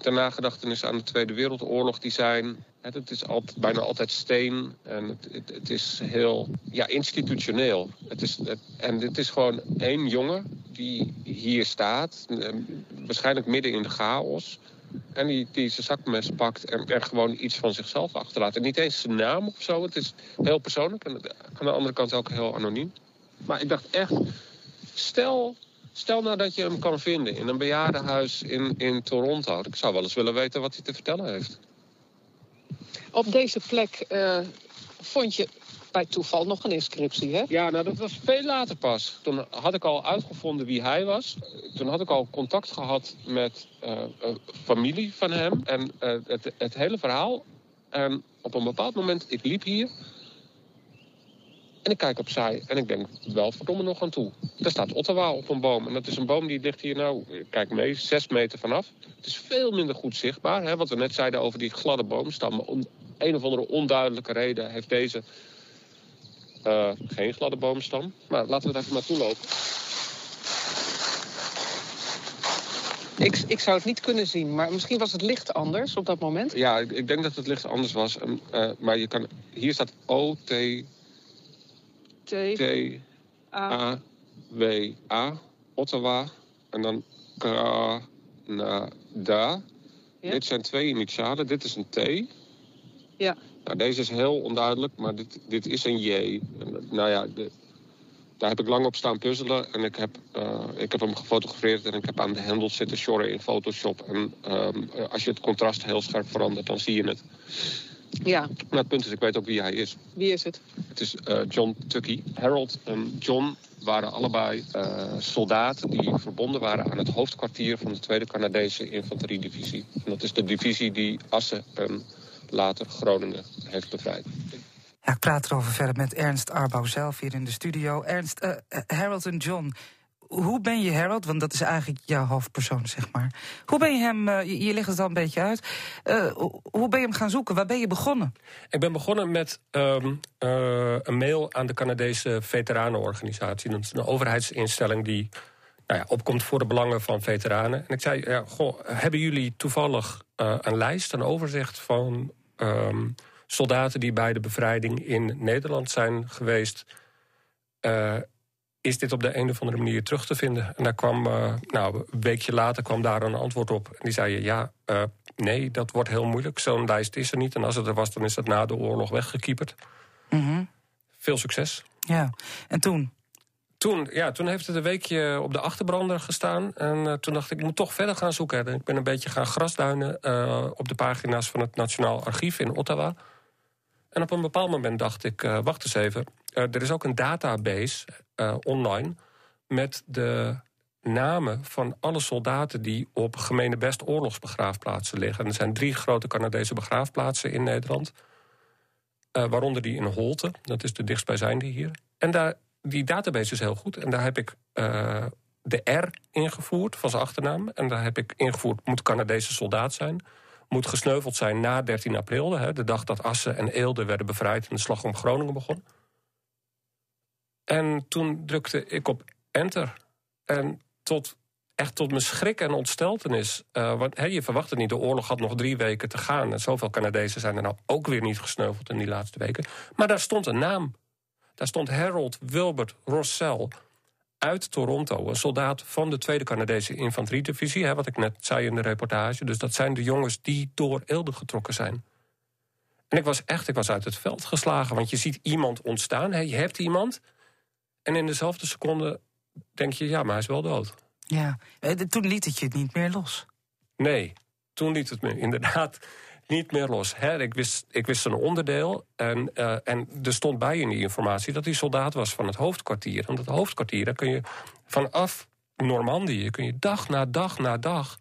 ter nagedachtenis aan de Tweede Wereldoorlog, die zijn... Het, is altijd, bijna altijd steen en het, het, het is heel ja, institutioneel. Het is, het, en het is gewoon één jongen die hier staat, waarschijnlijk midden in de chaos... En die, die zijn zakmes pakt en er gewoon iets van zichzelf achterlaat. En niet eens zijn naam of zo. Het is heel persoonlijk. En aan de andere kant ook heel anoniem. Maar ik dacht echt, stel, stel nou dat je hem kan vinden in een bejaardenhuis in, in Toronto. Ik zou wel eens willen weten wat hij te vertellen heeft. Op deze plek uh, vond je bij toeval nog een inscriptie, hè? Ja, nou dat was veel later pas. Toen had ik al uitgevonden wie hij was. Toen had ik al contact gehad met uh, familie van hem. En uh, het, het hele verhaal. En op een bepaald moment, ik liep hier. En ik kijk opzij en ik denk, wel verdomme nog aan toe. Daar staat Ottawa op een boom. En dat is een boom die ligt hier nou, kijk mee, zes meter vanaf. Het is veel minder goed zichtbaar. Hè, wat we net zeiden over die gladde boomstam. Om een of andere onduidelijke reden heeft deze uh, geen gladde boomstam. Maar laten we er even naartoe lopen. Ik, ik zou het niet kunnen zien, maar misschien was het licht anders op dat moment. Ja, ik, ik denk dat het licht anders was. Uh, maar je kan, hier staat O-T... T... T... A... W... A. Ottawa. En dan Canada. Ja. Dit zijn twee initialen. Dit is een T. Ja. Nou, deze is heel onduidelijk, maar dit, dit is een J. Nou ja, de, daar heb ik lang op staan puzzelen. En ik heb, uh, ik heb hem gefotografeerd en ik heb aan de hendels zitten shorren in Photoshop. En um, als je het contrast heel scherp verandert, dan zie je het. Ja. Maar het punt is, ik weet ook wie hij is. Wie is het? Het is uh, John Tucky. Harold en John waren allebei uh, soldaten die verbonden waren aan het hoofdkwartier van de Tweede Canadese Infanteriedivisie. En dat is de divisie die Assen en later Groningen heeft bevrijd. Ja, ik praat erover verder met Ernst Arbouw zelf hier in de studio. Ernst, uh, Harold en John, hoe ben je Harold, want dat is eigenlijk jouw hoofdpersoon, zeg maar. Hoe ben je hem, uh, je, je, legt het al een beetje uit, uh, hoe ben je hem gaan zoeken? Waar ben je begonnen? Ik ben begonnen met um, uh, een mail aan de Canadese veteranenorganisatie. Dat is een overheidsinstelling die nou ja, opkomt voor de belangen van veteranen. En ik zei, ja, goh, hebben jullie toevallig een lijst, een overzicht van... Um, soldaten die bij de bevrijding in Nederland zijn geweest... Uh, is dit op de een of andere manier terug te vinden? En daar kwam, uh, nou, een weekje later kwam daar een antwoord op. En die zei, ja, nee, dat wordt heel moeilijk. Zo'n lijst is er niet. En als het er was, dan is dat na de oorlog weggekieperd. Mm -hmm. Veel succes. Ja, en toen? Toen, ja, toen heeft het een weekje op de achterbrander gestaan. En uh, toen dacht ik, ik moet toch verder gaan zoeken. En ik ben een beetje gaan grasduinen op de pagina's van het Nationaal Archief in Ottawa. En op een bepaald moment dacht ik, uh, wacht eens even. Er is ook een database online met de namen van alle soldaten die op gemene best oorlogsbegraafplaatsen liggen. En er zijn drie grote Canadese begraafplaatsen in Nederland. waaronder die in Holte, dat is de dichtstbijzijnde hier. En daar, die database is heel goed. En daar heb ik de R ingevoerd van zijn achternaam. En daar heb ik ingevoerd, moet Canadese soldaat zijn moet gesneuveld zijn na 13 april, hè, de dag dat Assen en Eelde werden bevrijd en de slag om Groningen begon. En toen drukte ik op enter. En tot, echt tot mijn schrik en ontsteltenis. Uh, want hè, je verwacht het niet, de oorlog had nog drie weken te gaan. En zoveel Canadezen zijn er nou ook weer niet gesneuveld in die laatste weken. Maar daar stond een naam. Daar stond Harold Wilbert Rossell uit Toronto. Een soldaat van de Tweede Canadese Infanteriedivisie. Hè, wat ik net zei in de reportage. Dus dat zijn de jongens die door Eelde getrokken zijn. En ik was echt ik was uit het veld geslagen. Want je ziet iemand ontstaan. Hè, je hebt iemand. En in dezelfde seconde denk je, ja, maar hij is wel dood. Ja, toen liet het je niet meer los. Nee, toen liet het me inderdaad niet meer los. Hè. Ik, wist, ik wist een onderdeel. En, uh, en er stond bij in die informatie dat hij soldaat was van het hoofdkwartier. En dat hoofdkwartier, daar kun je vanaf Normandië... kun je dag na dag na dag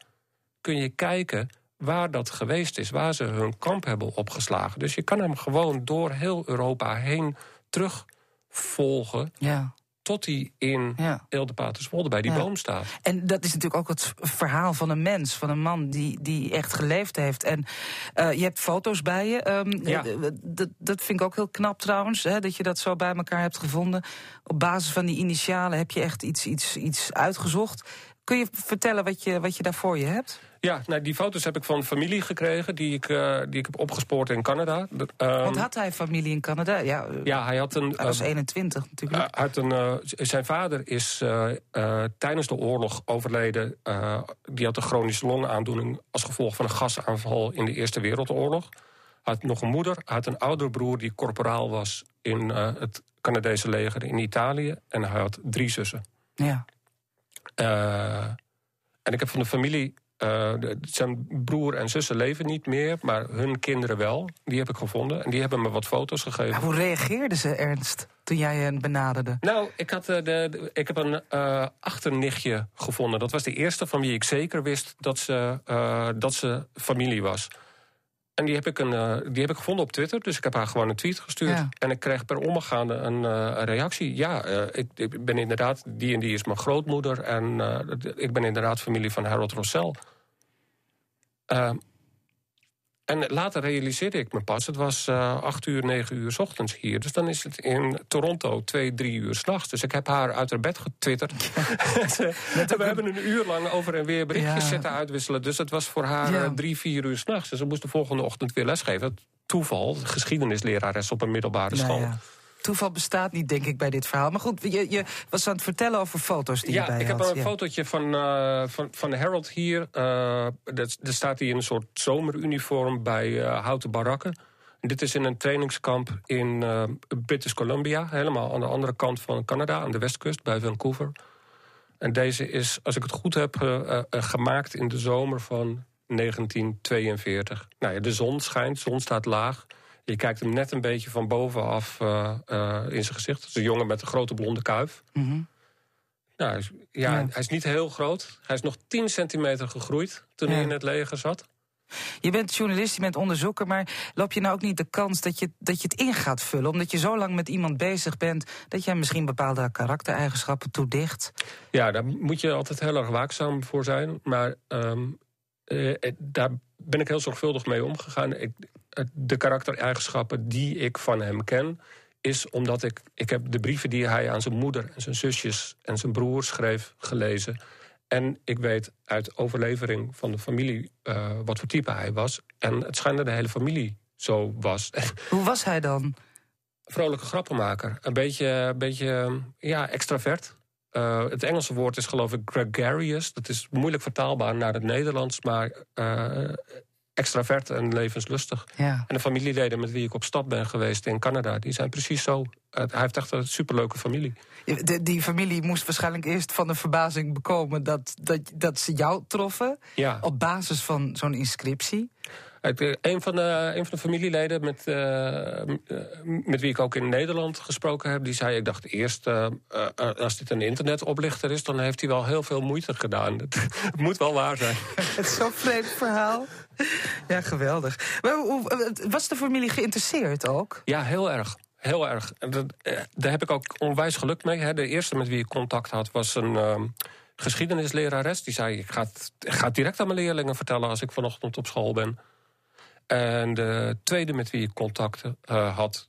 kun je kijken waar dat geweest is. Waar ze hun kamp hebben opgeslagen. Dus je kan hem gewoon door heel Europa heen terugvolgen. Ja tot hij in ja. Paterswolde bij die ja. boom staat. En dat is natuurlijk ook het verhaal van een mens, van een man die, die echt geleefd heeft. En uh, je hebt foto's bij je. Um, ja. dat, dat vind ik ook heel knap trouwens, hè, dat je dat zo bij elkaar hebt gevonden. Op basis van die initialen heb je echt iets, iets, iets uitgezocht. Kun je vertellen wat je, wat je daar voor je hebt? Ja, nou, die foto's heb ik van familie gekregen die ik, uh, die ik heb opgespoord in Canada. Um, Want had hij familie in Canada? Ja, ja hij had een. Hij was 21 natuurlijk. Had een, uh, zijn vader is tijdens de oorlog overleden. die had een chronische longaandoening als gevolg van een gasaanval in de Eerste Wereldoorlog. Hij had nog een moeder, hij had een oudere broer die corporaal was in het Canadese leger in Italië. En hij had drie zussen. Ja. en ik heb van de familie uh, zijn broer en zussen leven niet meer, maar hun kinderen wel. Die heb ik gevonden en die hebben me wat foto's gegeven. Ja, hoe reageerden ze, Ernst, toen jij hen benaderde? Nou, ik, had, uh, de, de, ik heb een uh, achternichtje gevonden. Dat was de eerste van wie ik zeker wist dat ze, dat ze familie was. En die heb, ik een, die heb ik gevonden op Twitter, dus ik heb haar gewoon een tweet gestuurd. Ja. En ik kreeg per omgaande een, een reactie. Ja, ik, ik, ben inderdaad, die en die is mijn grootmoeder. En ik ben inderdaad familie van Harold Rossell. Uh, en later realiseerde ik me pas, het was uh, acht uur, negen uur 's ochtends hier. Dus dan is het in Toronto twee, drie uur s'nachts. Dus ik heb haar uit haar bed getwitterd. we hebben een uur lang over en weer berichtjes ja. zitten uitwisselen. Dus het was voor haar Ja. uh, drie, vier uur s'nachts. Dus ze moest de volgende ochtend weer lesgeven. Toeval, geschiedenislerares op een middelbare Nou school. Ja. Toeval bestaat niet, denk ik, bij dit verhaal. Maar goed, je, je was aan het vertellen over foto's die je Ja, bij ik je heb had. een Ja. fotootje van, eh, van, van Harold hier. Dat, daar staat hij in een soort zomeruniform bij eh, houten barakken. En dit is in een trainingskamp in uh, British Columbia, helemaal aan de andere kant van Canada, aan de westkust bij Vancouver. En deze is, als ik het goed heb, uh, uh, gemaakt in de zomer van 1942. Nou ja, de zon schijnt, de zon staat laag. Je kijkt hem net een beetje van bovenaf in zijn gezicht. Het is een jongen met een grote blonde kuif. Nou, hij is- ja, Ja. hij is niet heel groot. Hij is nog 10 centimeter gegroeid toen hij in het leger zat. Je bent journalist, je bent onderzoeker, maar loop je nou ook niet de kans dat je, dat je het in gaat vullen? Omdat je zo lang met iemand bezig bent, dat hem misschien bepaalde karaktereigenschappen toedicht? Ja, daar moet je altijd heel erg waakzaam voor zijn. Maar ehm, eh, eh, daar ben ik heel zorgvuldig mee omgegaan. Ik, eh, de karaktereigenschappen die ik van hem ken, is omdat ik, ik heb de brieven die hij aan zijn moeder en zijn zusjes en zijn broers schreef gelezen. En ik weet uit overlevering van de familie eh, wat voor type hij was. En het schijnt dat de hele familie zo was. Hoe was hij dan? vrolijke grappenmaker. Een beetje, een beetje ja, extravert. Eh, het Engelse woord is geloof ik gregarious. Dat is moeilijk vertaalbaar naar het Nederlands, maar eh, extravert en levenslustig. Ja. En de familieleden met wie ik op stap ben geweest in Canada, die zijn precies zo. Hij heeft echt een superleuke familie. De, die familie moest waarschijnlijk eerst van de verbazing bekomen dat, dat, dat ze jou troffen. Ja. Op basis van zo'n inscriptie. Ik, eh, Een van, de, een van de familieleden met, eh, eh, met wie ik ook in Nederland gesproken heb, die zei: Ik dacht eerst, als dit een internetoplichter is, dan heeft hij wel heel veel moeite gedaan. Het, moet wel waar zijn. Het is zo'n vreemd verhaal. Ja, geweldig. Maar hoe- was de familie geïnteresseerd ook? Ja, heel erg. Heel erg. En dat, daar heb ik ook onwijs geluk mee. Hè. De eerste met wie ik contact had was een ehm, geschiedenislerares. Die zei, ik ga, het, ik ga het direct aan mijn leerlingen vertellen... als ik vanochtend op school ben. En de tweede met wie ik contact eh, had...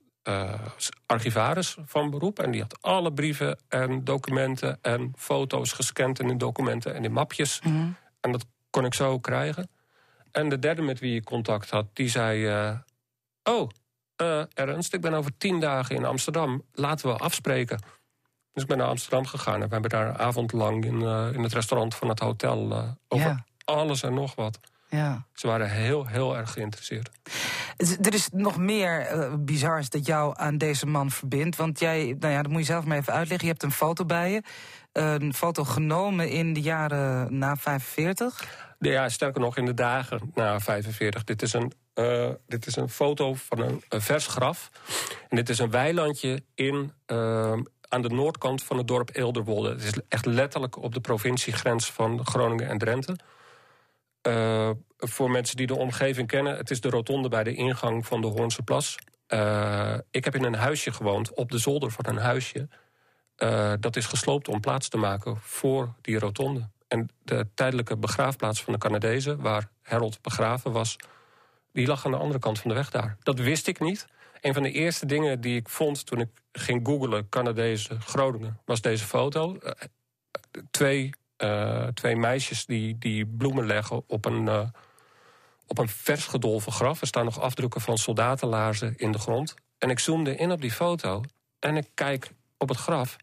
was archivaris van beroep. En die had alle brieven en documenten en foto's gescand... in documenten en in mapjes. En dat kon ik zo krijgen. En de derde met wie ik contact had, die zei... eh, oh, Ernst, ik ben over tien dagen in Amsterdam. Laten we afspreken. Dus ik ben naar Amsterdam gegaan en we hebben daar een avond lang in, in het restaurant van het hotel over Ja. alles en nog wat. Ja. Ze waren heel, heel erg geïnteresseerd. Er is nog meer bizars dat jou aan deze man verbindt. Want jij, nou ja, dat moet je zelf maar even uitleggen. Je hebt een foto bij je. Een foto genomen in de jaren na 45. Ja, sterker nog, in de dagen na 45. Dit is een, eh, dit is een foto van een, een vers graf. En dit is een weilandje in, eh, aan de noordkant van het dorp Eelderwolde. Het is echt letterlijk op de provinciegrens van Groningen en Drenthe. Eh, voor mensen die de omgeving kennen, het is de rotonde bij de ingang van de Hoornse Plas. Eh, ik heb in een huisje gewoond, op de zolder van een huisje. Eh, dat is gesloopt om plaats te maken voor die rotonde. En de tijdelijke begraafplaats van de Canadezen, waar Harold begraven was, die lag aan de andere kant van de weg daar. Dat wist ik niet. Een van de eerste dingen die ik vond toen ik ging googlen Canadezen Groningen, was deze foto. Twee, eh, twee meisjes die, die bloemen leggen op een, eh, op een vers gedolven graf. Er staan nog afdrukken van soldatenlaarzen in de grond. En ik zoomde in op die foto en ik kijk op het graf.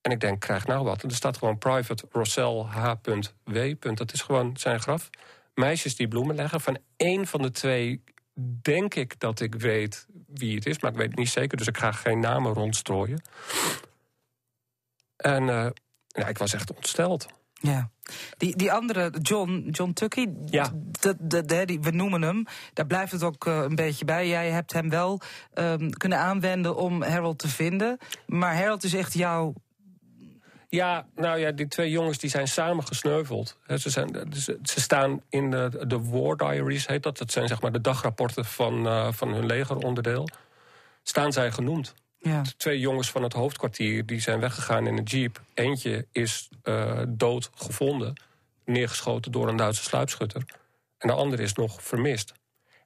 En ik denk, krijg nou wat. En er staat gewoon private Rossell H.W. Dat is gewoon zijn graf. Meisjes die bloemen leggen. Van één van de twee denk ik dat ik weet wie het is. Maar ik weet het niet zeker, dus ik ga geen namen rondstrooien. En eh, ja, ik was echt ontsteld. Ja. Die, die andere, John, John Tucky, Ja. de, de, de- die, we noemen hem, daar blijft het ook eh, een beetje bij. Jij hebt hem wel ehm, kunnen aanwenden om Harold te vinden. Maar Harold is echt jouw... Ja, nou ja, die twee jongens die zijn samen gesneuveld. Ze, zijn, ze, ze staan in de, de War Diaries, heet dat. Dat zijn zeg maar de dagrapporten van, eh, van hun legeronderdeel. Staan zij genoemd. Twee jongens van het hoofdkwartier die zijn weggegaan in een jeep. Eentje is eh, dood gevonden, neergeschoten door een Duitse sluipschutter. En de andere is nog vermist.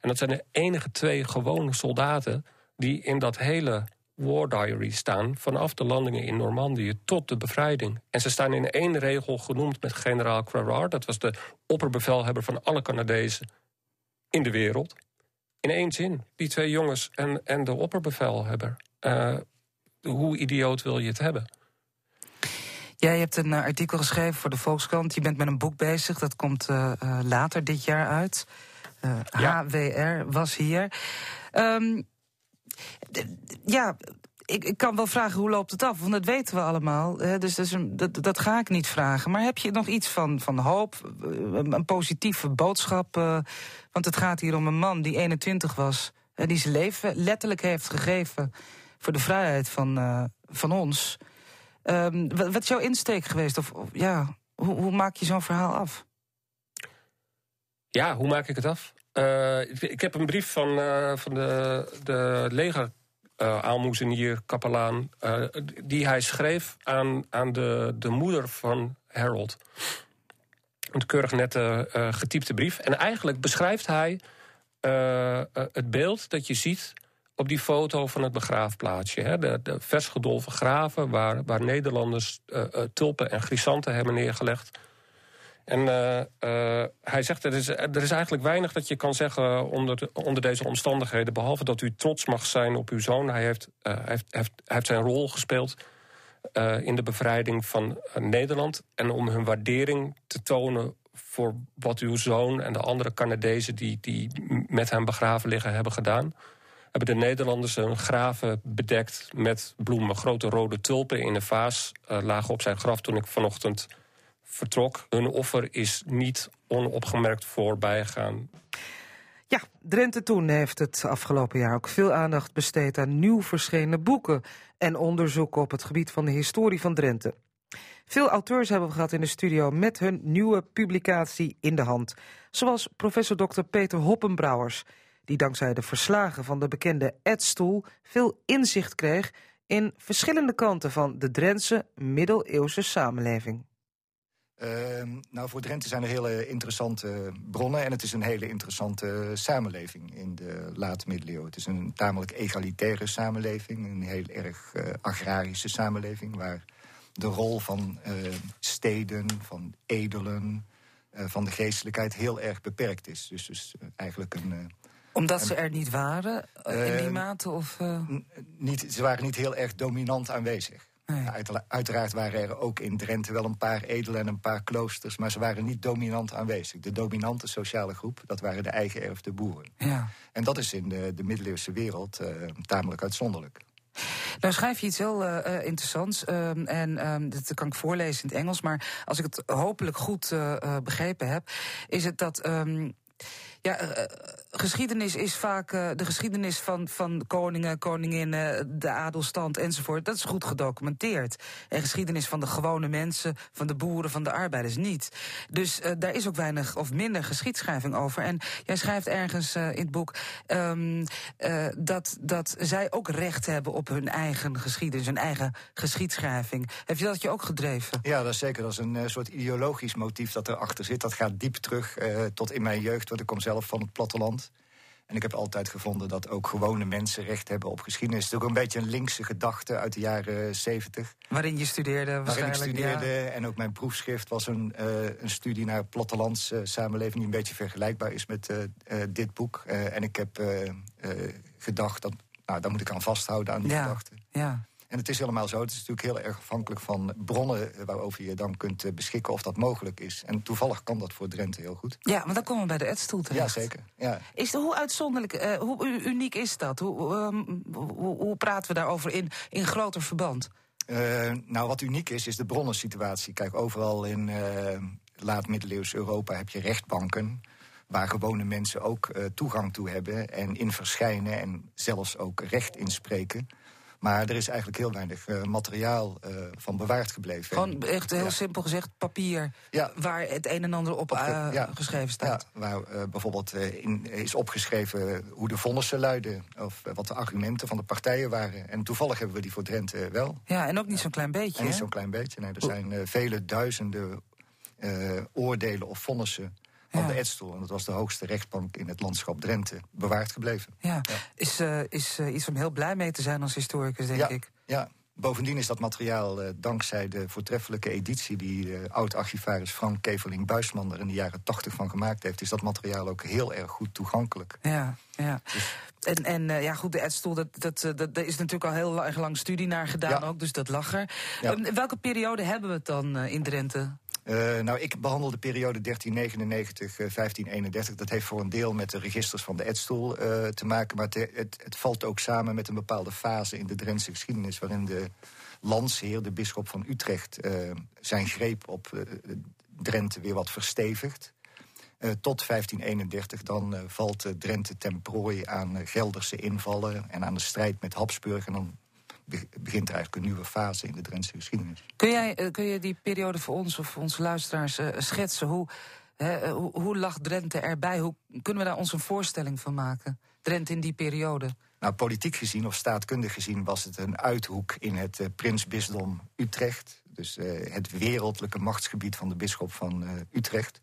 En dat zijn de enige twee gewone soldaten die in dat hele War Diary staan... vanaf de landingen in Normandië tot de bevrijding. En ze staan in één regel genoemd met generaal Crerard. Dat was de opperbevelhebber van alle Canadezen in de wereld. In één zin, die twee jongens en, en de opperbevelhebber. Eh, hoe idioot wil je het hebben? Jij hebt een eh, artikel geschreven voor de Volkskrant. Je bent met een boek bezig, dat komt eh, later dit jaar uit. uh, HWR, was hier. Um, ja, ik, ik, kan wel vragen hoe loopt het af, want dat weten we allemaal. Hè, dus dat, is een, dat, dat, ga ik niet vragen. Maar heb je nog iets van, van hoop, een, een positieve boodschap? Uh, want het gaat hier om een man die 21 was, uh, die zijn leven letterlijk heeft gegeven voor de vrijheid van, uh, van ons. Um, wat, is jouw insteek geweest? Of, of ja, hoe, hoe, maak je zo'n verhaal af? Ja, hoe maak ik het af? Uh, ik, heb een brief van, uh, van de, de leger aalmoezenier, kapelaan... die hij schreef aan, aan de, de moeder van Harold. Een keurig nette getypte brief. En eigenlijk beschrijft hij het beeld dat je ziet op die foto van het begraafplaatsje. Hè, de, de vers gedolven graven waar, waar Nederlanders uh, uh, tulpen en chrysanten hebben neergelegd. En uh, hij zegt, er is, er is eigenlijk weinig dat je kan zeggen onder, de, onder deze omstandigheden... behalve dat u trots mag zijn op uw zoon. Hij heeft, heeft, heeft, heeft zijn rol gespeeld in de bevrijding van Nederland. En om hun waardering te tonen voor wat uw zoon en de andere Canadezen... die, die met hem begraven liggen, hebben gedaan hebben de Nederlanders hun graven bedekt met bloemen. Grote rode tulpen in een vaas uh, lagen op zijn graf toen ik vanochtend vertrok. Hun offer is niet onopgemerkt voorbij gegaan. Ja, Drenthe Toen heeft het afgelopen jaar ook veel aandacht besteed aan nieuw verschenen boeken en onderzoeken op het gebied van de historie van Drenthe. Veel auteurs hebben we gehad in de studio met hun nieuwe publicatie in de hand. Zoals professor Dr. Peter Hoppenbrouwers, die dankzij de verslagen van de bekende Edstoel veel inzicht kreeg in verschillende kanten van de Drentse middeleeuwse samenleving. Uh, nou, voor Drenthe zijn er hele interessante bronnen... en het is een hele interessante samenleving in de late middeleeuwen. Het is een tamelijk egalitaire samenleving, een heel erg uh, agrarische samenleving... waar de rol van uh, steden, van edelen, uh, van de geestelijkheid heel erg beperkt is. Dus, dus eigenlijk een omdat ze er niet waren in die mate? Of, uh... niet, ze waren niet heel erg dominant aanwezig. Nee. uiteraard waren er ook in Drenthe wel een paar edelen en een paar kloosters... maar ze waren niet dominant aanwezig. De dominante sociale groep, dat waren de eigen erfde boeren. Ja. En dat is in de, de middeleeuwse wereld uh, tamelijk uitzonderlijk. Nou schrijf je iets heel uh, interessants. Uh, en uh, dat kan ik voorlezen in het Engels. Maar als ik het hopelijk goed begrepen heb, is het dat. Um, ja, geschiedenis is vaak uh, de geschiedenis van, van koningen, koninginnen, de adelstand enzovoort. Dat is goed gedocumenteerd. En geschiedenis van de gewone mensen, van de boeren, van de arbeiders niet. Dus uh, daar is ook weinig of minder geschiedschrijving over. En jij schrijft ergens in het boek um, dat, dat zij ook recht hebben op hun eigen geschiedenis, hun eigen geschiedschrijving. Heb je dat je ook gedreven? Ja, dat is zeker. Dat is een soort ideologisch motief dat erachter zit. Dat gaat diep terug tot in mijn jeugd, want ik kom zelf van het platteland. En ik heb altijd gevonden dat ook gewone mensen recht hebben op geschiedenis. Het is ook een beetje een linkse gedachte uit de jaren zeventig. Waarin je studeerde waarschijnlijk. Waarin ik studeerde en ook mijn proefschrift was een, uh, een studie naar plattelands uh, samenleving... die een beetje vergelijkbaar is met uh, dit boek. en ik heb gedacht, dat, nou, daar moet ik aan vasthouden aan die ja, gedachte. Ja. En het is helemaal zo. Het is natuurlijk heel erg afhankelijk van bronnen waarover je dan kunt beschikken of dat mogelijk is. En toevallig kan dat voor Drenthe heel goed. Ja, maar dan komen we bij de Edstoel terecht. Ja, zeker. Ja. Is de, hoe uitzonderlijk, uh, hoe uniek is dat? Hoe, um, hoe, hoe, praten we daarover in, in groter verband? Uh, nou, wat uniek is, is de bronnensituatie. Kijk, overal in uh, laat-middeleeuws Europa heb je rechtbanken waar gewone mensen ook uh, toegang toe hebben en in verschijnen en zelfs ook recht inspreken. Maar er is eigenlijk heel weinig uh, materiaal uh, van bewaard gebleven. Gewoon echt heel ja. simpel gezegd papier ja. waar het een en ander op ja. geschreven staat. Ja, waar bijvoorbeeld in, is opgeschreven hoe de vonnissen luiden... of wat de argumenten van de partijen waren. En toevallig hebben we die voor Drenthe wel. Ja, en ook niet zo'n klein beetje. En niet zo'n klein beetje, nee. Er zijn vele duizenden oordelen of vonnissen van ja. de Edstoel. En dat was de hoogste rechtbank in het landschap Drenthe, bewaard gebleven. Ja, ja. is, uh, is uh, iets om heel blij mee te zijn als historicus, denk ja. ik. Ja, bovendien is dat materiaal uh, dankzij de voortreffelijke editie... die oud-archivaris Frank Keveling Buisman er in de jaren tachtig van gemaakt heeft... is dat materiaal ook heel erg goed toegankelijk. Ja, ja. Dus. En, en ja, goed, de Edstoel, dat, dat, dat, daar is natuurlijk al heel erg lang studie naar gedaan ook, dus dat lag er. Ja. welke periode hebben we het dan in Drenthe? Uh, nou, ik behandel de periode 1399-1531. Dat heeft voor een deel met de registers van de Edstoel uh, te maken. Maar het, het, valt ook samen met een bepaalde fase in de Drentse geschiedenis... waarin de landsheer, de bisschop van Utrecht... Zijn greep op Drenthe weer wat verstevigt. tot 1531 dan valt Drenthe ten prooi aan Gelderse invallen... en aan de strijd met Habsburg. En dan begint er eigenlijk een nieuwe fase in de Drentse geschiedenis. Kun, jij, eh, kun je die periode voor ons of voor onze luisteraars uh, schetsen? Hoe, uh, hoe, hoe lag Drenthe erbij? Hoe kunnen we daar ons een voorstelling van maken? Drenthe in die periode? Nou, politiek gezien of staatkundig gezien was het een uithoek in het uh, prinsbisdom Utrecht. Dus het wereldlijke machtsgebied van de bisschop van Utrecht.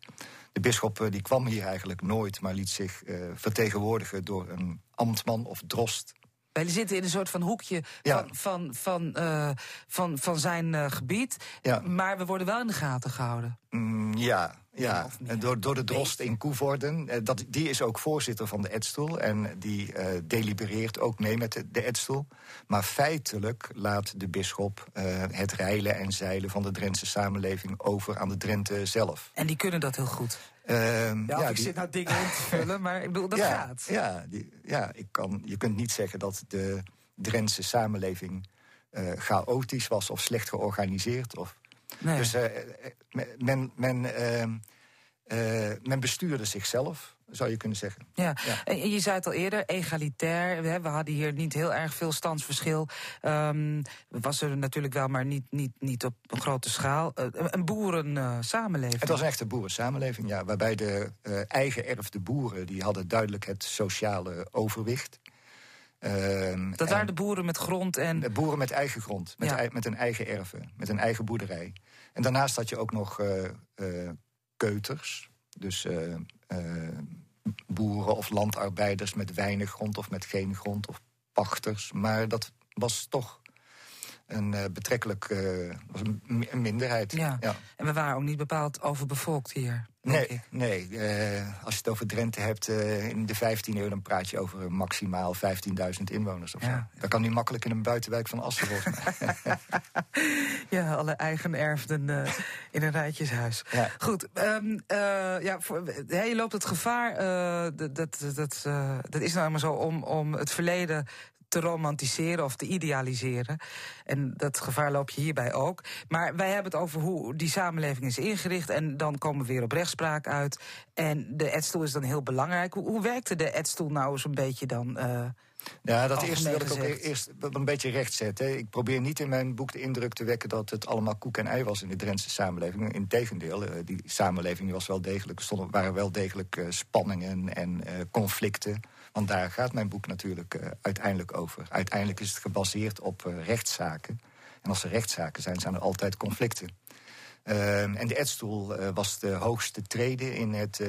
De bisschop die kwam hier eigenlijk nooit, maar liet zich vertegenwoordigen door een ambtman of drost wij zitten in een soort van hoekje van, van, van, uh, van, van zijn uh, gebied. Ja. Maar we worden wel in de gaten gehouden. Mm, ja, ja. Door, door de drost in Koevoorden. Uh, dat, die is ook voorzitter van de Edstoel. En die delibereert ook mee met de, de Edstoel. Maar feitelijk laat de bisschop het reilen en zeilen van de Drentse samenleving over aan de Drenthe zelf. En die kunnen dat heel goed. Uh, ja, ik zit nou dingen in te vullen, maar ik bedoel, dat gaat. Ja, die, ja ik kan, je kunt niet zeggen dat de Drentse samenleving uh, chaotisch was of slecht georganiseerd. Of, nee. Dus uh, men, men, ehm, men bestuurde zichzelf zou je kunnen zeggen. Ja, en je zei het al eerder, egalitair. We hadden hier niet heel erg veel standsverschil. Um, was er natuurlijk wel, maar niet, niet, niet op een grote schaal. Uh, een boerensamenleving. Uh, het was een echte boerensamenleving, ja. Waarbij de uh, eigen erfde boeren... die hadden duidelijk het sociale overwicht. Uh, dat waren de boeren met grond en... De boeren met eigen grond, met, ja. met een eigen erven, met een eigen boerderij. En daarnaast had je ook nog keuters... Dus uh, uh, boeren of landarbeiders met weinig grond of met geen grond of pachters. Maar dat was toch een uh, betrekkelijk was een, minderheid. Ja. ja. En we waren ook niet bepaald overbevolkt hier. Nee, nee. Uh, als je het over Drenthe hebt, uh, in de 15e eeuw... dan praat je over maximaal 15.000 inwoners of ja. zo. Dat kan nu makkelijk in een buitenwijk van Assen, ja, alle eigenerfden uh, in een rijtjeshuis. Ja. Goed, um, ja, voor, je loopt het gevaar... dat, dat, dat, dat is nou maar zo om, om het verleden te romantiseren of te idealiseren. En dat gevaar loop je hierbij ook. Maar wij hebben het over hoe die samenleving is ingericht. En dan komen we weer op rechtspraak uit. En de edstoel is dan heel belangrijk. Hoe, hoe werkte de edstoel nou zo'n beetje dan... Uh, ja, dat eerste wil ik ook eerst een beetje rechtzetten. Ik probeer niet in mijn boek de indruk te wekken dat het allemaal koek en ei was in de Drentse samenleving. Integendeel, eh, die samenleving was wel degelijk, er waren wel degelijk eh, spanningen en conflicten. Want daar gaat mijn boek natuurlijk uiteindelijk over. Uiteindelijk is het gebaseerd op rechtszaken. En als er rechtszaken zijn, zijn er altijd conflicten. Uh, en de Edstoel uh, was de hoogste trede in, het,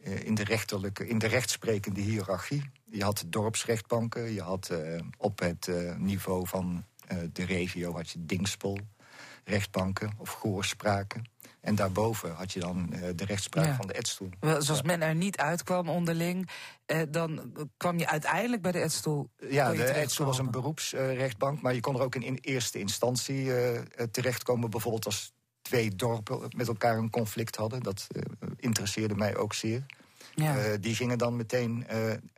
in, de rechterlijke, in de rechtsprekende hiërarchie. Je had dorpsrechtbanken, je had op het niveau van de regio had je dingspel rechtbanken of goorspraken. En daarboven had je dan de rechtspraak van de Edstoel. Zoals men er niet uitkwam onderling, dan kwam je uiteindelijk bij de Edstoel. Ja, de Edstoel was een beroepsrechtbank, maar je kon er ook in, in eerste instantie terechtkomen. Bijvoorbeeld als twee dorpen met elkaar een conflict hadden. Dat interesseerde mij ook zeer. Ja. die gingen dan meteen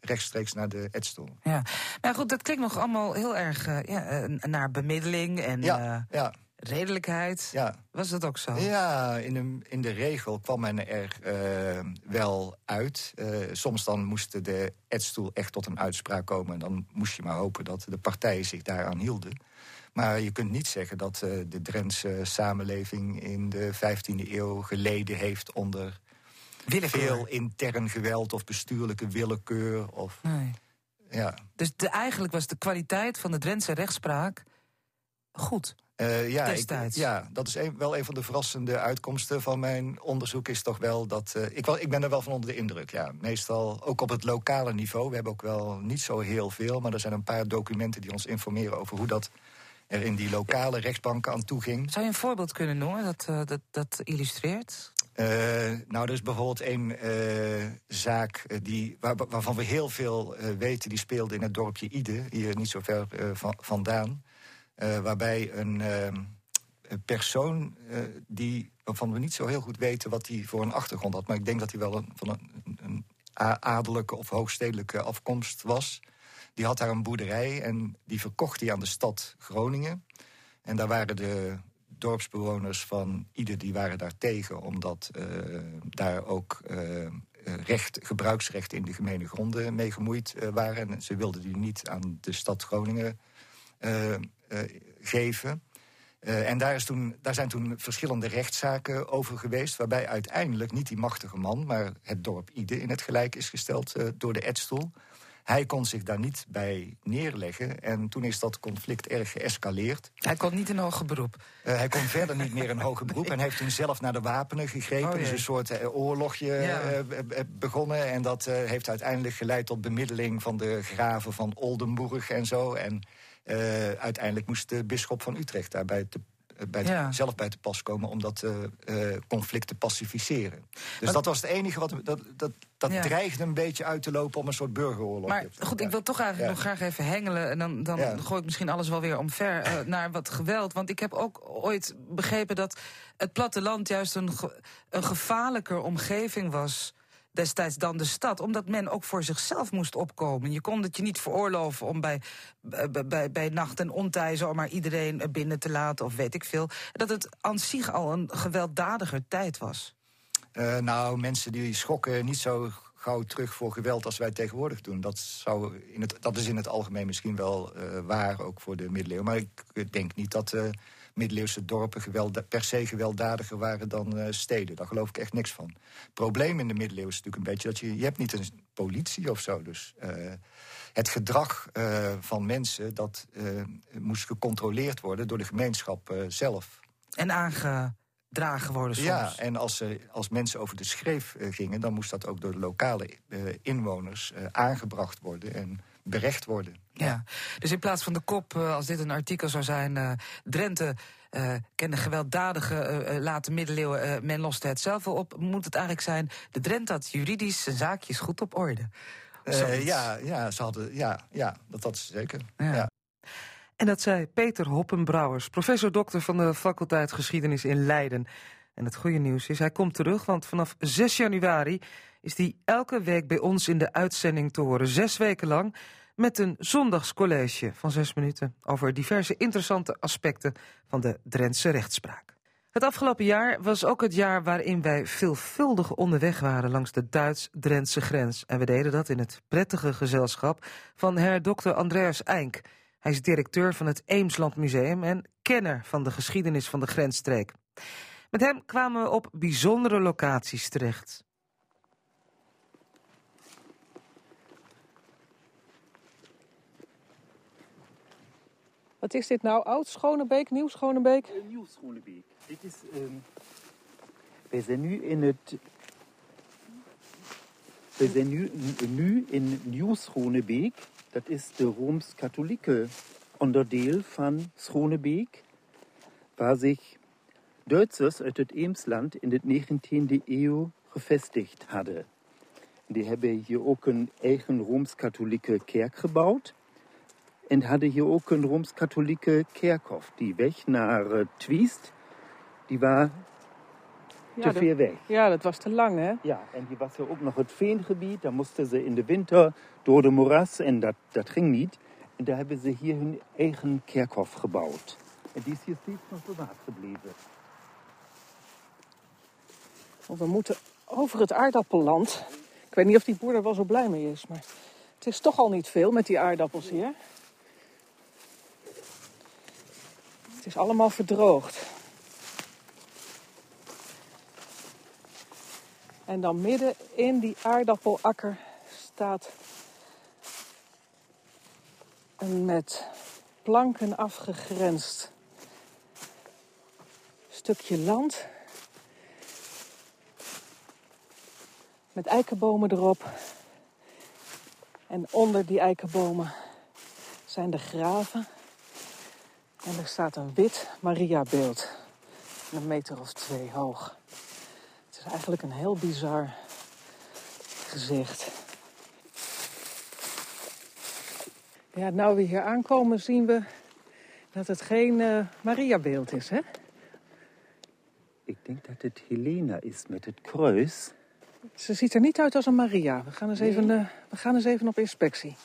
rechtstreeks naar de Edstoel. Ja, maar goed, dat klinkt nog allemaal heel erg ja, naar bemiddeling en. Ja, ja redelijkheid. Ja. Was dat ook zo? Ja, in de, in de regel kwam men er wel uit. Soms dan moest de edstoel echt tot een uitspraak komen. En dan moest je maar hopen dat de partijen zich daaraan hielden. Maar je kunt niet zeggen dat de Drentse samenleving in de 15e eeuw geleden heeft onder willekeur. veel intern geweld of bestuurlijke willekeur. Of, nee. ja. Dus de, eigenlijk was de kwaliteit van de Drentse rechtspraak goed. Uh, ja, ik, ja, dat is wel een van de verrassende uitkomsten van mijn onderzoek. Is toch wel dat. Uh, ik, ik ben er wel van onder de indruk. Ja. Meestal ook op het lokale niveau. We hebben ook wel niet zo heel veel, maar er zijn een paar documenten die ons informeren over hoe dat er in die lokale rechtbanken aan toe ging. Zou je een voorbeeld kunnen noemen dat uh, dat, dat illustreert? Nou, er is bijvoorbeeld één zaak die, waar, waarvan we heel veel weten. Die speelde in het dorpje Ide, hier niet zo ver vandaan. Waarbij een, uh, persoon die, waarvan we niet zo heel goed weten wat hij voor een achtergrond had. Maar ik denk dat hij wel een, van een, een adellijke of hoogstedelijke afkomst was. Die had daar een boerderij en die verkocht hij aan de stad Groningen. En daar waren de dorpsbewoners van ieder die waren daar tegen, omdat uh, daar ook uh, recht, gebruiksrecht in de gemene gronden mee gemoeid uh, waren. En ze wilden die niet aan de stad Groningen geven. en daar, is toen, daar zijn toen verschillende rechtszaken over geweest... waarbij uiteindelijk niet die machtige man, maar het dorp Ide... in het gelijk is gesteld door de Edstoel. Hij kon zich daar niet bij neerleggen. En toen is dat conflict erg geëscaleerd. Hij kon niet een hoger beroep? Uh, hij kon verder niet meer een hoger beroep. En heeft toen zelf naar de wapenen gegrepen. Oh, is een soort uh, oorlogje ja. uh, begonnen. En dat heeft uiteindelijk geleid tot bemiddeling van de graven van Oldenburg en zo. En uiteindelijk moest de bisschop van Utrecht daarbij te bij ja. zelf bij te pas komen om dat uh, conflict te pacificeren. Dus dat was het enige wat. Dat, dat, dat ja. dreigde een beetje uit te lopen om een soort burgeroorlog. Maar goed, ik wil toch eigenlijk nog graag even hengelen. En dan, dan gooi ik misschien alles wel weer omver uh, naar wat geweld. Want ik heb ook ooit begrepen dat het platteland juist een, een gevaarlijker omgeving was destijds dan de stad. Omdat men ook voor zichzelf moest opkomen. Je kon het je niet veroorloven om bij, bij, bij nacht en ontij zomaar iedereen binnen te laten of weet ik veel. Dat het aan zich al een gewelddadiger tijd was. Uh, nou, mensen die schokken niet zo gauw terug voor geweld als wij tegenwoordig doen. Dat, zou in het, dat is in het algemeen misschien wel waar, ook voor de middeleeuwen. Maar ik denk niet dat... middeleeuwse dorpen geweld, per se gewelddadiger waren dan uh, steden. Daar geloof ik echt niks van. Het probleem in de middeleeuwen is natuurlijk een beetje dat je... je hebt niet een politie of zo, dus... Uh, het gedrag uh, van mensen, dat moest gecontroleerd worden door de gemeenschap zelf. En aangedragen worden soms. Ja, en als, als mensen over de schreef gingen... dan moest dat ook door de lokale inwoners aangebracht worden... en berecht worden. Ja, dus in plaats van de kop, eh, als dit een artikel zou zijn... Uh, Drenthe uh, kende gewelddadige uh, late middeleeuwen, men loste het zelf wel op... moet het eigenlijk zijn, de Drenthe had juridisch zijn zaakjes goed op orde. ja, ja, ze hadden, ja, ja, dat had ze zeker. Ja. ja. En dat zei Peter Hoppenbrouwers, professor-dokter van de faculteit Geschiedenis in Leiden. En het goede nieuws is, hij komt terug, want vanaf 6 januari is hij elke week bij ons in de uitzending te horen. Zes weken lang met een zondagscollege van zes minuten over diverse interessante aspecten van de Drentse rechtspraak. Het afgelopen jaar was ook het jaar waarin wij veelvuldig onderweg waren langs de Duits-Drentse grens. En we deden dat in het prettige gezelschap van her Dr. Andreas Eink. Hij is directeur van het Eemsland Museum en kenner van de geschiedenis van de grensstreek. Met hem kwamen we op bijzondere locaties terecht. Wat is dit nou? Oud Schonebeek, Nieuw Schonebeek? Uh, Nieuw Schonebeek. Dit is, um, wij zijn nu in het. We zijn nu, nu in Nieuw Schonebeek. Dat is de Rooms-Katholieke onderdeel van Schonebeek, waar zich Duitsers uit het Eemsland in de 19e eeuw gevestigd hadden. Die hebben hier ook een eigen Rooms-Katholieke kerk gebouwd. En hadden hier ook een Rooms-Katholieke kerkhof. Die weg naar uh, Twiest, die was ja, te ver weg. Ja, dat was te lang, hè? Ja, en die was er ook nog het veengebied. Daar moesten ze in de winter door de moeras en dat, dat ging niet. En daar hebben ze hier hun eigen kerkhof gebouwd. En die is hier steeds nog bewaard gebleven. we moeten over het aardappelland. Ik weet niet of die boer er wel zo blij mee is, maar het is toch al niet veel met die aardappels hier. Het is allemaal verdroogd. En dan midden in die aardappelakker staat een met planken afgegrensd stukje land. Met eikenbomen erop. En onder die eikenbomen zijn de graven. En er staat een wit Maria-beeld. Een meter of twee hoog. Het is eigenlijk een heel bizar gezicht. Ja, nou we hier aankomen zien we dat het geen uh, Maria-beeld is. Hè? Ik denk dat het Helena is met het kruis. Ze ziet er niet uit als een Maria. We gaan eens, even, eh, we gaan eens even op inspectie.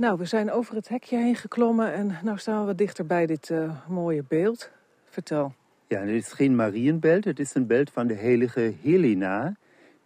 Nou, we zijn over het hekje heen geklommen en nu staan we dichter bij dit eh, mooie beeld. Vertel. Ja, het is geen Marienbeeld, het is een beeld van de heilige Helena.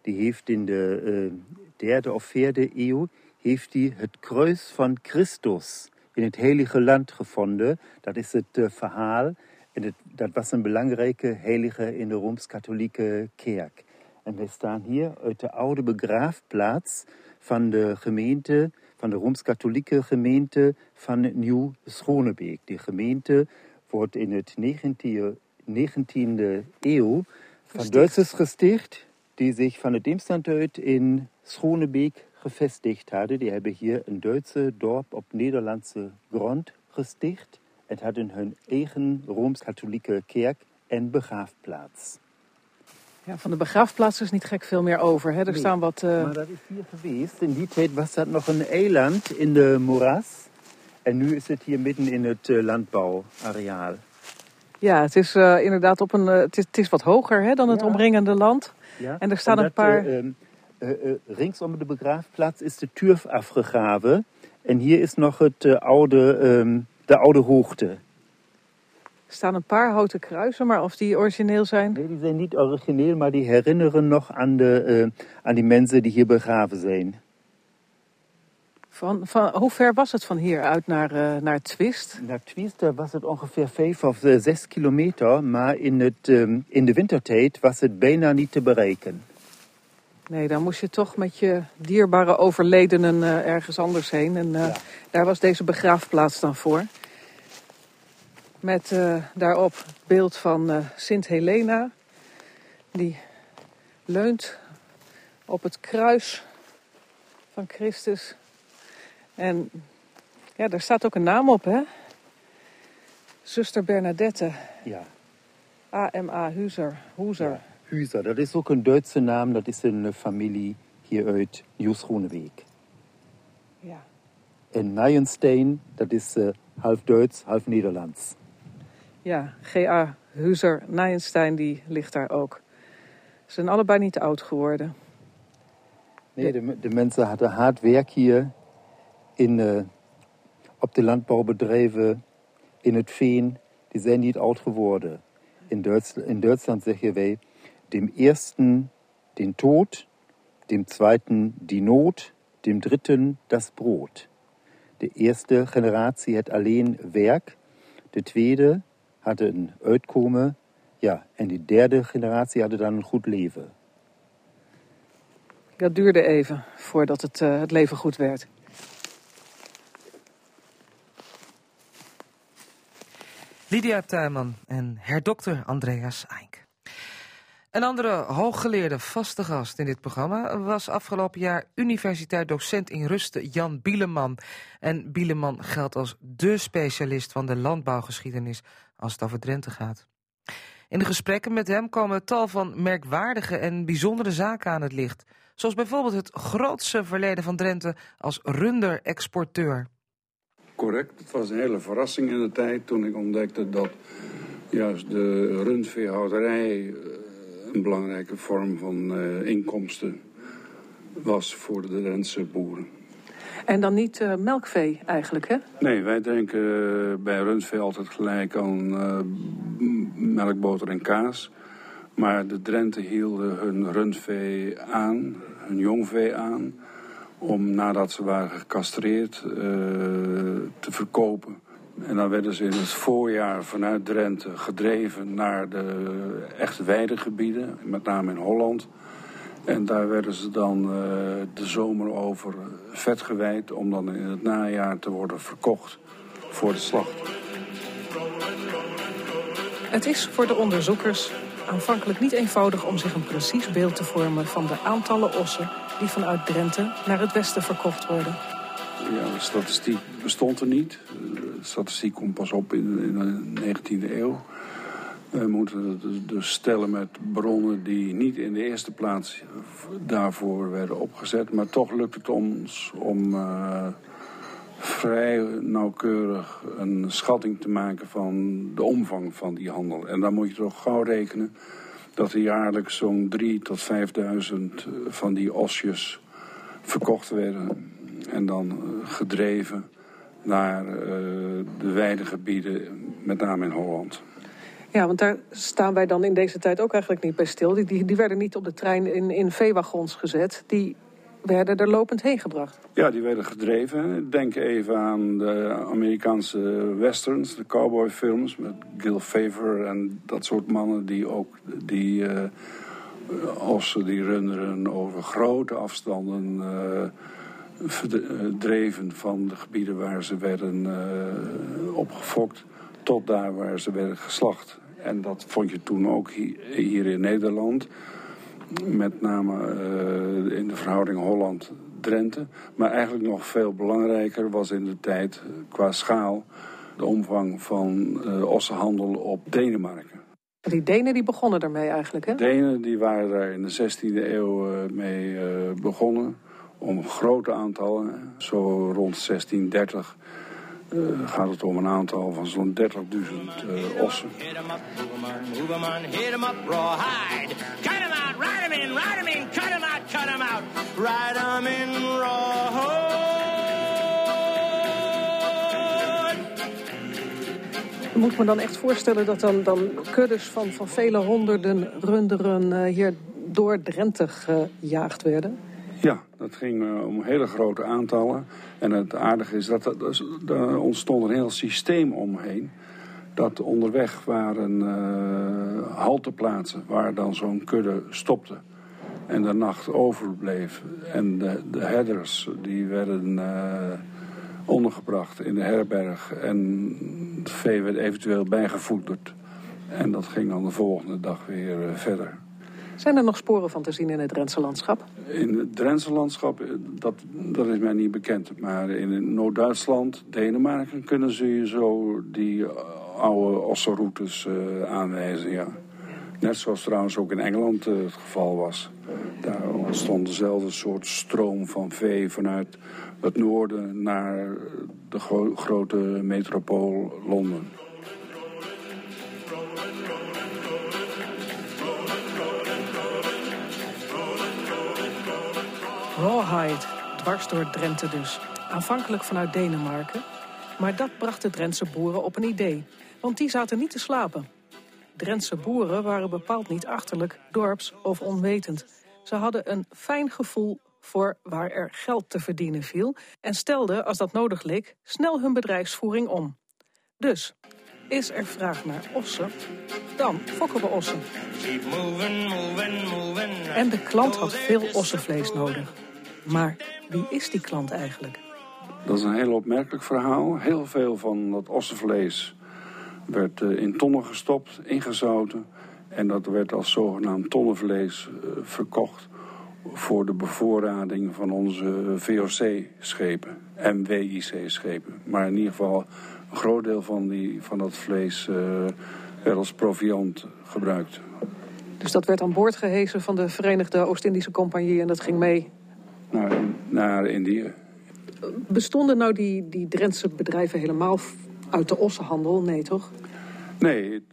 Die heeft in de uh, derde of vierde eeuw heeft die het kruis van Christus in het heilige land gevonden. Dat is het uh, verhaal. En het, dat was een belangrijke heilige in de Rooms-Katholieke kerk. En wij staan hier uit de oude begraafplaats van de gemeente, van de Rooms-Katholieke gemeente van Nieuw-Schonebeek. Die gemeente wordt in het 19e, 19e eeuw van Duitsers gesticht, die zich van het Deemstand uit in Schonebeek gevestigd hadden. Die hebben hier een Duitse dorp op Nederlandse grond gesticht. Het hadden hun eigen Rooms-Katholieke kerk en begraafplaats. Ja, van de begraafplaats is niet gek veel meer over. Hè? Er Nee, staan wat... eh, Maar dat is hier geweest. In die tijd was dat nog een eiland in de moeras. En nu is het hier midden in het eh, landbouwareaal. Ja, het is eh, inderdaad op een. het, is, het is wat hoger hè, dan het Ja. omringende land. Ja? En er staan een paar. ringsom de begraafplaats is de turf afgegraven. En hier is nog het, oude, ehm, de oude hoogte. Er staan een paar houten kruisen, maar of die origineel zijn. Nee, die zijn niet origineel, maar die herinneren nog aan, de, eh, aan die mensen die hier begraven zijn. Van, van, hoe ver was het van hier uit naar, eh naar Twist? Naar Twist was het ongeveer 5 of 6 kilometer, maar in, het, ehm, in de wintertijd was het bijna niet te bereiken. Nee, dan moest je toch met je dierbare overledenen eh, ergens anders heen. En eh, daar was deze begraafplaats dan voor. Met eh, daarop het beeld van eh, Sint Helena. Die leunt op het kruis van Christus. En ja, daar staat ook een naam op, hè? Zuster Bernadette. Ja. A.M.A. Huzer. Hoezer. Hüser, dat is ook een Duitse naam, dat is een eh, familie hier uit Nieuw-Schonebeek. Ja. En Nijenstein, dat is half Duits, half Nederlands. Ja, G.A. Huzer Nijenstein, die ligt daar ook. Ze zijn allebei niet oud geworden. Nee, de, de mensen hadden hard werk hier in, eh, op de landbouwbedrijven, in het veen. Die zijn niet oud geworden. In, Duits, in Duitsland zeggen wij, dem ersten den Tod, dem zweiten die Not, dem dritten das Brot. De eerste generatie had alleen werk, de tweede had een uitkomen, ja, en die derde generatie had dan een goed leven. Dat duurde even voordat het, eh, het leven goed werd. Lydia Tuinman en herdokter Andreas Eink. Een andere hooggeleerde vaste gast in dit programma was afgelopen jaar universitair docent in Rusten Jan Bieleman. En Bieleman geldt als dé specialist van de landbouwgeschiedenis als het over Drenthe gaat. In de gesprekken met hem komen tal van merkwaardige en bijzondere zaken aan het licht. Zoals bijvoorbeeld het grootste verleden van Drenthe als runderexporteur. Correct. Het was een hele verrassing in de tijd toen ik ontdekte dat juist de rundveehouderij eh, een belangrijke vorm van eh, inkomsten was voor de Drentse boeren. En dan niet eh, melkvee eigenlijk, hè? Nee, wij denken eh, bij rundvee altijd gelijk aan eh, m- melk, boter en kaas. Maar de Drenten hielden hun rundvee aan, hun jongvee aan, om nadat ze waren gecastreerd eh, te verkopen. En dan werden ze in het voorjaar vanuit Drenthe gedreven naar de echte weidegebieden, met name in Holland. En daar werden ze dan eh, de zomer over vet gewijd om dan in het najaar te worden verkocht voor de slacht. Het is voor de onderzoekers aanvankelijk niet eenvoudig om zich een precies beeld te vormen van de aantallen ossen die vanuit Drenthe naar het westen verkocht worden. Ja, de statistiek bestond er niet. De statistiek komt pas op in, in de 19e eeuw. We moeten het dus- dus stellen met bronnen die niet in de eerste plaats daarvoor werden opgezet. Maar toch lukt het ons om eh, vrij nauwkeurig een schatting te maken van de omvang van die handel. En dan moet je toch gauw rekenen dat er jaarlijks zo'n 3 tot 5000 van die osjes verkocht werden. En dan eh, gedreven naar uh, de weidegebieden, met name in Holland. Ja, want daar staan wij dan in deze tijd ook eigenlijk niet bij stil. Die, die werden niet op de trein in, in veewagons gezet. Die werden er lopend heen gebracht. Ja, die werden gedreven. Denk even aan de Amerikaanse westerns, de cowboyfilms... met Gil Favor en dat soort mannen die ook die uh, ossen die runderen over grote afstanden... Uh, van de gebieden waar ze werden uh, opgefokt tot daar waar ze werden geslacht. En dat vond je toen ook hier in Nederland. Met name uh, in de verhouding Holland-Drenthe. Maar eigenlijk nog veel belangrijker was in de tijd qua schaal... de omvang van uh, ossenhandel op Denemarken. Die Denen die begonnen daarmee eigenlijk, hè? Denen die waren daar in de 16e eeuw mee begonnen om grote aantallen. Zo rond 1630 uh, gaat het om een aantal van zo'n 30.000 uh, ossen. Je moet me dan echt voorstellen dat dan, dan kuddes van, van vele honderden runderen uh, hier door Drenthe gejaagd werden? Ja, dat ging uh, om hele grote aantallen. En het aardige is dat er, er ontstond een heel systeem omheen. Dat onderweg waren uh, halteplaatsen waar dan zo'n kudde stopte. En de nacht overbleef. En de, de herders die werden uh, ondergebracht in de herberg. En het vee werd eventueel bijgevoederd. En dat ging dan de volgende dag weer verder. Zijn er nog sporen van te zien in het Drentse landschap? In het Drentse landschap, dat, dat is mij niet bekend. Maar in Noord-Duitsland, Denemarken kunnen ze zo die oude ossenroutes uh, aanwijzen, ja. Net zoals trouwens ook in Engeland het geval was. Daar ontstond dezelfde soort stroom van vee vanuit het noorden naar de gro grote metropool Londen. Rawhide, dwars door Drenthe dus. Aanvankelijk vanuit Denemarken. Maar dat bracht de Drentse boeren op een idee. Want die zaten niet te slapen. Drentse boeren waren bepaald niet achterlijk, dorps of onwetend. Ze hadden een fijn gevoel voor waar er geld te verdienen viel... en stelden, als dat nodig leek, snel hun bedrijfsvoering om. Dus, is er vraag naar ossen, dan fokken we ossen. En de klant had veel ossenvlees nodig. Maar wie is die klant eigenlijk? Dat is een heel opmerkelijk verhaal. Heel veel van dat ossenvlees werd in tonnen gestopt, ingezouten. En dat werd als zogenaamd tonnenvlees verkocht voor de bevoorrading van onze VOC-schepen en WIC-schepen. Maar in ieder geval een groot deel van, die, van dat vlees uh, werd als proviant gebruikt. Dus dat werd aan boord gehesen van de Verenigde Oost-Indische Compagnie en dat ging mee? Naar, naar Indië. Bestonden nou die, die Drentse bedrijven helemaal uit de ossenhandel? Nee, toch? Nee,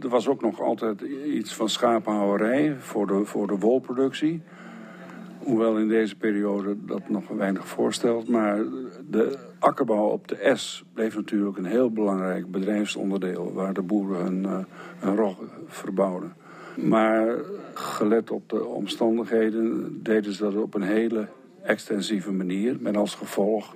er was ook nog altijd iets van schapenhouderij voor de, voor de wolproductie. Hoewel in deze periode dat nog weinig voorstelt. Maar de akkerbouw op de S bleef natuurlijk een heel belangrijk bedrijfsonderdeel... waar de boeren hun, uh, hun rog verbouwden. Maar gelet op de omstandigheden deden ze dat op een hele extensieve manier. Met als gevolg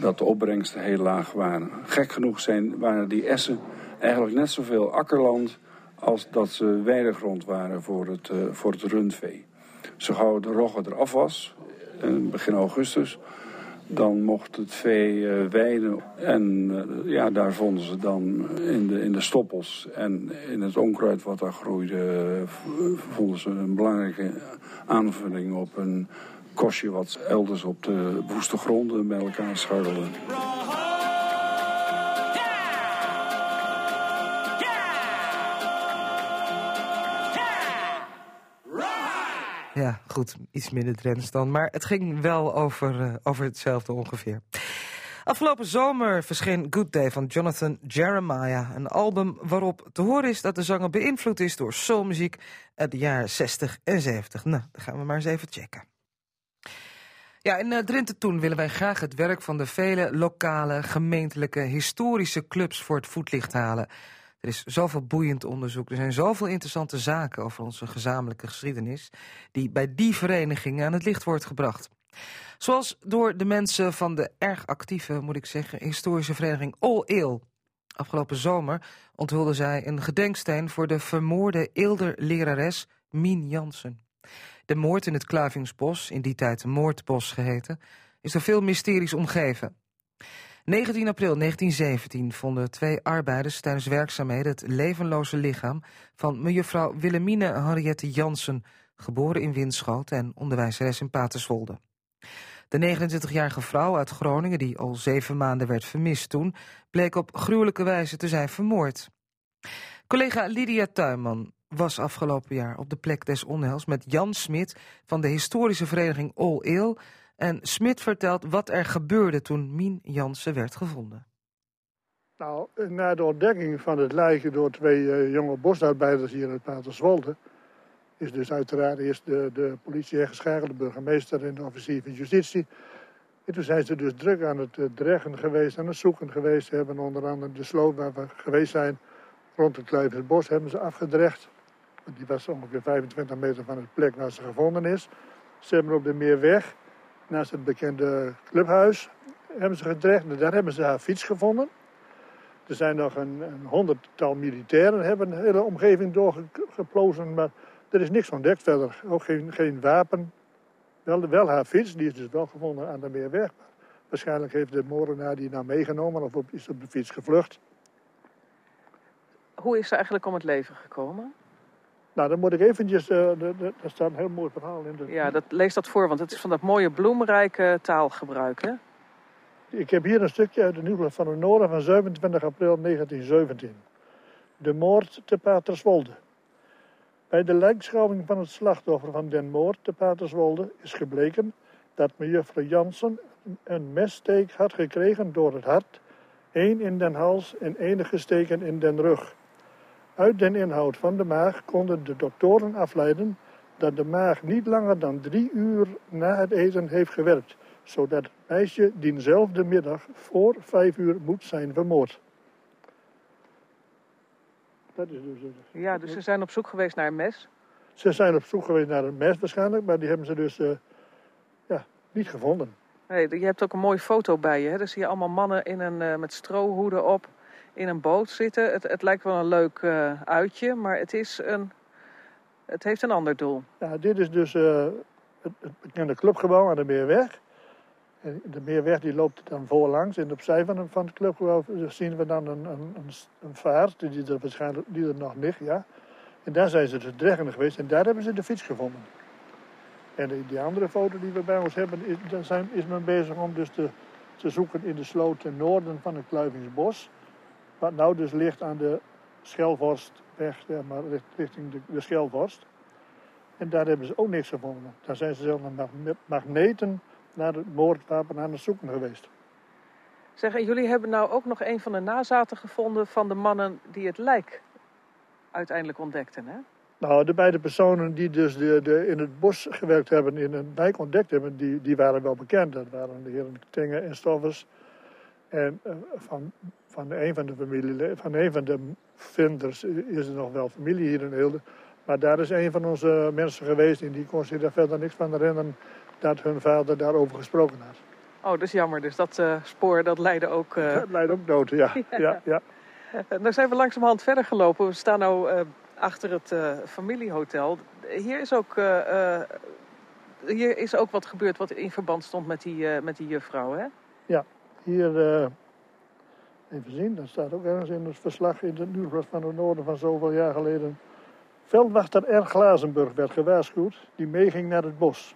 dat de opbrengsten heel laag waren. Gek genoeg zijn, waren die essen eigenlijk net zoveel akkerland... als dat ze weidegrond waren voor het, uh, voor het rundvee. Zo gauw de rogge eraf was, begin augustus, dan mocht het vee uh, weiden. En ja, daar vonden ze dan in de, in de stoppels en in het onkruid wat daar groeide, vonden ze een belangrijke aanvulling op een kostje wat elders op de woeste gronden bij elkaar scharrelde. Ja, goed, iets minder Drents dan. Maar het ging wel over, uh, over hetzelfde ongeveer. Afgelopen zomer verscheen Good Day van Jonathan Jeremiah. Een album waarop te horen is dat de zanger beïnvloed is door soulmuziek uit de jaren 60 en 70. Nou, dan gaan we maar eens even checken. Ja, in uh, Drenthe Toen willen wij graag het werk van de vele lokale, gemeentelijke, historische clubs voor het voetlicht halen. Er is zoveel boeiend onderzoek, er zijn zoveel interessante zaken over onze gezamenlijke geschiedenis, die bij die verenigingen aan het licht wordt gebracht. Zoals door de mensen van de erg actieve, moet ik zeggen, historische vereniging All Eel. Afgelopen zomer onthulden zij een gedenksteen voor de vermoorde Eelder-lerares Mien Jansen. De moord in het Klavingsbos, in die tijd Moordbos geheten, is door veel mysteries omgeven. 19 april 1917 vonden twee arbeiders tijdens werkzaamheden het levenloze lichaam van mevrouw Willemine Henriette Jansen, geboren in Winschoten en onderwijzeres in Paterswolde. De 29-jarige vrouw uit Groningen, die al zeven maanden werd vermist toen, bleek op gruwelijke wijze te zijn vermoord. Collega Lydia Tuinman was afgelopen jaar op de plek des onheils met Jan Smit van de historische vereniging All Eel. En Smit vertelt wat er gebeurde toen Mien Jansen werd gevonden. Nou, na de ontdekking van het lijken door twee uh, jonge bosarbeiders hier het Paterswolde is dus uiteraard eerst de, de politie geschakeld, de burgemeester en de officier van justitie. En toen zijn ze dus druk aan het uh, dreggen geweest, aan het zoeken geweest. Ze hebben onder andere de sloot waar we geweest zijn, rond het Kluiversbos, hebben ze afgedrecht. Die was ongeveer 25 meter van het plek waar ze gevonden is. Ze hebben op de Meerweg, naast het bekende clubhuis, hebben ze gedreigd. Daar hebben ze haar fiets gevonden. Er zijn nog een, honderdtal militairen, hebben de hele omgeving doorgeplozen, maar er is niks ontdekt verder. Ook geen, geen wapen. Wel, wel haar fiets, die is dus wel gevonden aan de Meerweg. Waarschijnlijk heeft de moordenaar die nou meegenomen of is op de fiets gevlucht. Hoe is ze eigenlijk om het leven gekomen? Nou, dan moet ik eventjes... Uh, daar staat een heel mooi verhaal in. De... Ja, dat, lees dat voor, want het is van dat mooie bloemrijke taalgebruik, hè? Ik heb hier een stukje uit de Nieuwsblad van het Noorden van 27 april 1917. De moord te Paterswolde. Bij de lijkschouwing van het slachtoffer van den moord te Paterswolde is gebleken dat mejuffrouw Jansen een messteek had gekregen door het hart, één in den hals en enige steken in den rug. Uit den inhoud van de maag konden de doktoren afleiden dat de maag niet langer dan drie uur na het eten heeft gewerkt, zodat het meisje diezelfde middag voor vijf uur moet zijn vermoord. Dat is dus... Ja, dus ze zijn op zoek geweest naar een mes? Ze zijn op zoek geweest naar een mes waarschijnlijk, maar die hebben ze dus uh, ja, niet gevonden. Nee, je hebt ook een mooie foto bij je. Hè? Daar zie je allemaal mannen in een, uh, met strohoeden op in een boot zitten. Het, het lijkt wel een leuk uh, uitje, maar het, is een, het heeft een ander doel. Ja, dit is dus het, het bekende clubgebouw aan de Meerweg. En de Meerweg die loopt dan voorlangs. En opzij van, van het clubgebouw zien we dan een, een, een, vaart die er waarschijnlijk die er nog ligt. Ja. En daar zijn ze dus dreigende geweest en daar hebben ze de fiets gevonden. En die andere foto die we bij ons hebben, is, dan zijn, is men bezig om dus te, te zoeken in de sloot ten noorden van het Kluivingsbos. Wat nou dus ligt aan de Schelvorstweg, ja, maar richting de, de Schelvorst. En daar hebben ze ook niks gevonden. Daar zijn ze zelf met magneten naar het moordwapen aan het zoeken geweest. Zeg, en jullie hebben nou ook nog een van de nazaten gevonden van de mannen die het lijk uiteindelijk ontdekten, hè? Nou, de beide personen die dus de, de, in het bos gewerkt hebben, in een lijk ontdekt hebben, die, die waren wel bekend. Dat waren de heren Tenge en Stoffers. En uh, van, van een van de familie, van een van de vinders is er nog wel familie hier in Hilde. Maar daar is een van onze mensen geweest en die kon zich daar verder niks van herinneren dat hun vader daarover gesproken had. Oh, dat is jammer. Dus dat uh, spoor dat leidde ook... Uh... Dat leidde ook dood, ja. ja. ja, ja. Dan zijn we langzamerhand verder gelopen. We staan nu uh, achter het familiehotel. Hier is ook... hier is ook wat gebeurd wat in verband stond met die, met die juffrouw, hè? Ja, hier... even zien, dat staat ook ergens in het verslag in het Nieuwsblad van het Noorden van zoveel jaar geleden. Veldwachter R. Glazenburg werd gewaarschuwd, die meeging naar het bos.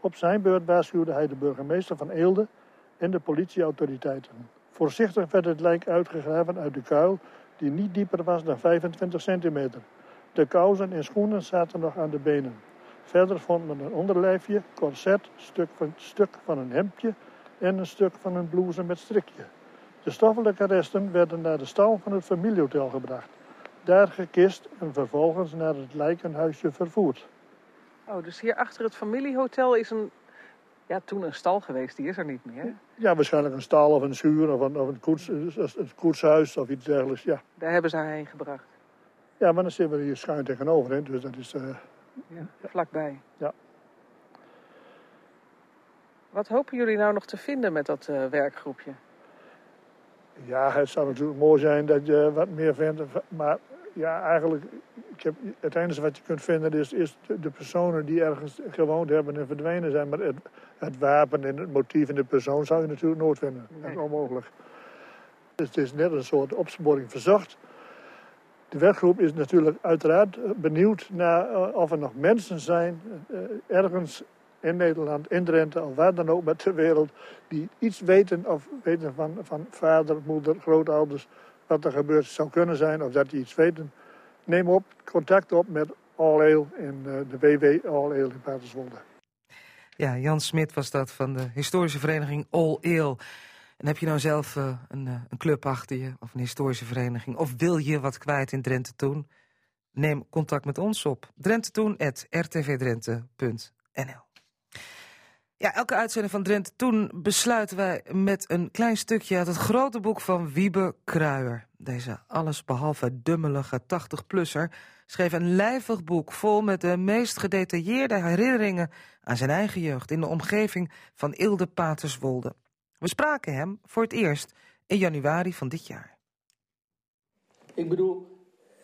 Op zijn beurt waarschuwde hij de burgemeester van Eelde en de politieautoriteiten. Voorzichtig werd het lijk uitgegraven uit de kuil, die niet dieper was dan 25 centimeter. De kousen en schoenen zaten nog aan de benen. Verder vond men een onderlijfje, corset, stuk van, stuk van een hemdje en een stuk van een blouse met strikje. De stoffelijke resten werden naar de stal van het familiehotel gebracht. Daar gekist en vervolgens naar het lijkenhuisje vervoerd. Oh, dus hier achter het familiehotel is een, ja, toen een stal geweest. Die is er niet meer. Ja, waarschijnlijk een stal of een schuur of een, of een, koets, een koetshuis of iets dergelijks, ja. Daar hebben ze haar heen gebracht. Ja, maar dan zitten we hier schuin tegenover, hè, dus dat is... Uh, ja, vlakbij. Ja. Wat hopen jullie nou nog te vinden met dat uh, werkgroepje? Ja, het zou natuurlijk mooi zijn dat je wat meer vindt. Maar ja, eigenlijk, ik heb, het enige wat je kunt vinden is, is de personen die ergens gewoond hebben en verdwenen zijn. Maar het, het wapen en het motief en de persoon zou je natuurlijk nooit vinden. Dat is onmogelijk. Dus het is net een soort opsporing verzocht. De werkgroep is natuurlijk uiteraard benieuwd naar of er nog mensen zijn ergens in Nederland, in Drenthe of waar dan ook met de wereld, die iets weten of weten van, van vader, moeder, grootouders, wat er gebeurd zou kunnen zijn of dat die iets weten. Neem op, contact op met All Ale in uh, de WW All Ale in Paterswolde. Ja, Jan Smit was dat van de historische vereniging All Ale. En heb je nou zelf uh, een, uh, een club achter je of een historische vereniging... of wil je wat kwijt in Drenthe Toen? Neem contact met ons op drentettoen.rtvdrenthe.nl ja, elke uitzending van Drenthe Toen besluiten wij met een klein stukje uit het grote boek van Wiebe Kruijer. Deze allesbehalve dummelige 80-plusser schreef een lijvig boek vol met de meest gedetailleerde herinneringen aan zijn eigen jeugd in de omgeving van Ilde Paterswolde. We spraken hem voor het eerst in januari van dit jaar. Ik bedoel,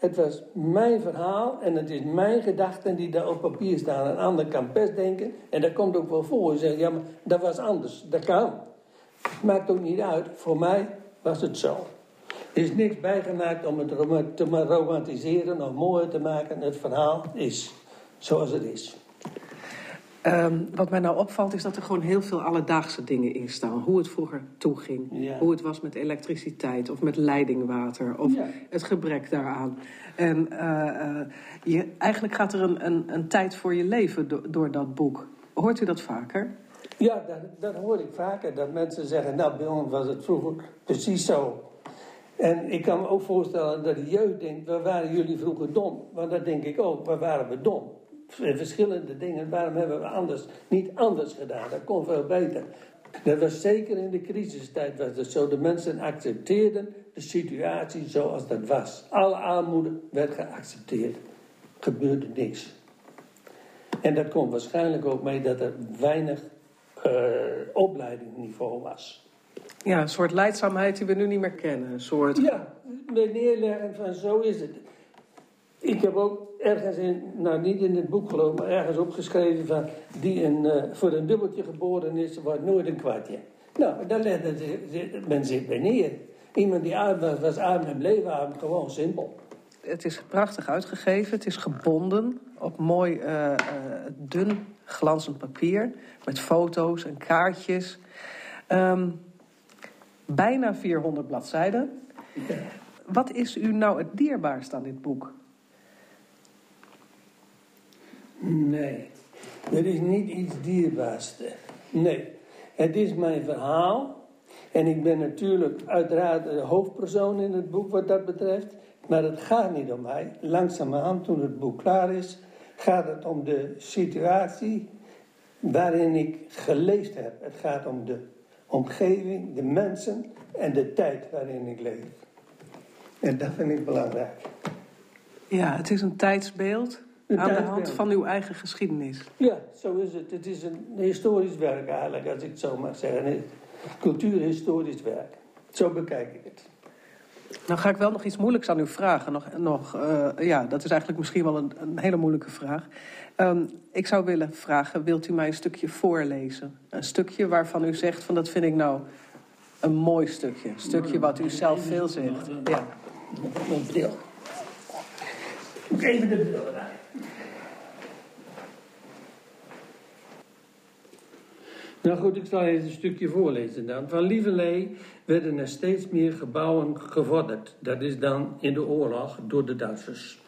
het was mijn verhaal en het is mijn gedachten die daar op papier staan. Een ander kan best denken, en dat komt ook wel voor. Je zegt, ja, maar dat was anders. Dat kan. Het maakt ook niet uit. Voor mij was het zo. Er is niks bijgemaakt om het te romantiseren of mooier te maken. Het verhaal is zoals het is. Um, wat mij nou opvalt is dat er gewoon heel veel alledaagse dingen in staan. Hoe het vroeger toeging. Ja. Hoe het was met elektriciteit of met leidingwater. Of ja. het gebrek daaraan. En uh, uh, je, eigenlijk gaat er een, een, een, tijd voor je leven do door dat boek. Hoort u dat vaker? Ja, dat, dat hoor ik vaker. Dat mensen zeggen, nou bij ons was het vroeger precies zo. En ik kan me ook voorstellen dat de jeugd denkt, waar waren jullie vroeger dom? Want dat denk ik ook, waar waren we dom? Verschillende dingen. Waarom hebben we anders, niet anders gedaan? Dat kon veel beter. Dat was zeker in de crisistijd was het zo. De mensen accepteerden de situatie zoals dat was. Alle armoede werd geaccepteerd. Gebeurde niks. En dat komt waarschijnlijk ook mee dat er weinig uh, opleidingsniveau was. Ja, een soort leidzaamheid die we nu niet meer kennen. Een soort... Ja, neerleggen van zo is het. Ik heb ook ergens in, nou niet in het boek geloof, maar ergens opgeschreven van die een, uh, voor een dubbeltje geboren is, wordt nooit een kwartje. Nou, daar legde men zich bij neer. Iemand die arm was, was arm en bleef arm, gewoon simpel. Het is prachtig uitgegeven, het is gebonden op mooi uh, uh, dun glanzend papier met foto's en kaartjes. Um, bijna 400 bladzijden. Ja. Wat is u nou het dierbaarst aan dit boek? Nee, er is niet iets dierbaars. Nee, het is mijn verhaal. En ik ben natuurlijk uiteraard de hoofdpersoon in het boek wat dat betreft. Maar het gaat niet om mij. Langzamerhand, toen het boek klaar is, gaat het om de situatie waarin ik geleefd heb. Het gaat om de omgeving, de mensen en de tijd waarin ik leef. En dat vind ik belangrijk. Ja, het is een tijdsbeeld aan de hand van uw eigen geschiedenis. Ja, zo is het. Het is een historisch werk eigenlijk, als ik het zo mag zeggen. Een cultuurhistorisch werk. Zo bekijk ik het. Nou ga ik wel nog iets moeilijks aan u vragen. Nog, nog, uh, ja, dat is eigenlijk misschien wel een, een hele moeilijke vraag. Um, ik zou willen vragen, wilt u mij een stukje voorlezen? Een stukje waarvan u zegt, van dat vind ik nou een mooi stukje. Een stukje wat u zelf veel zegt. Ja. Mijn bril. Moet even de bril. Nou goed, ik zal even een stukje voorlezen dan. Van Lieverlee werden er steeds meer gebouwen gevorderd. Dat is dan in de oorlog door de Duitsers.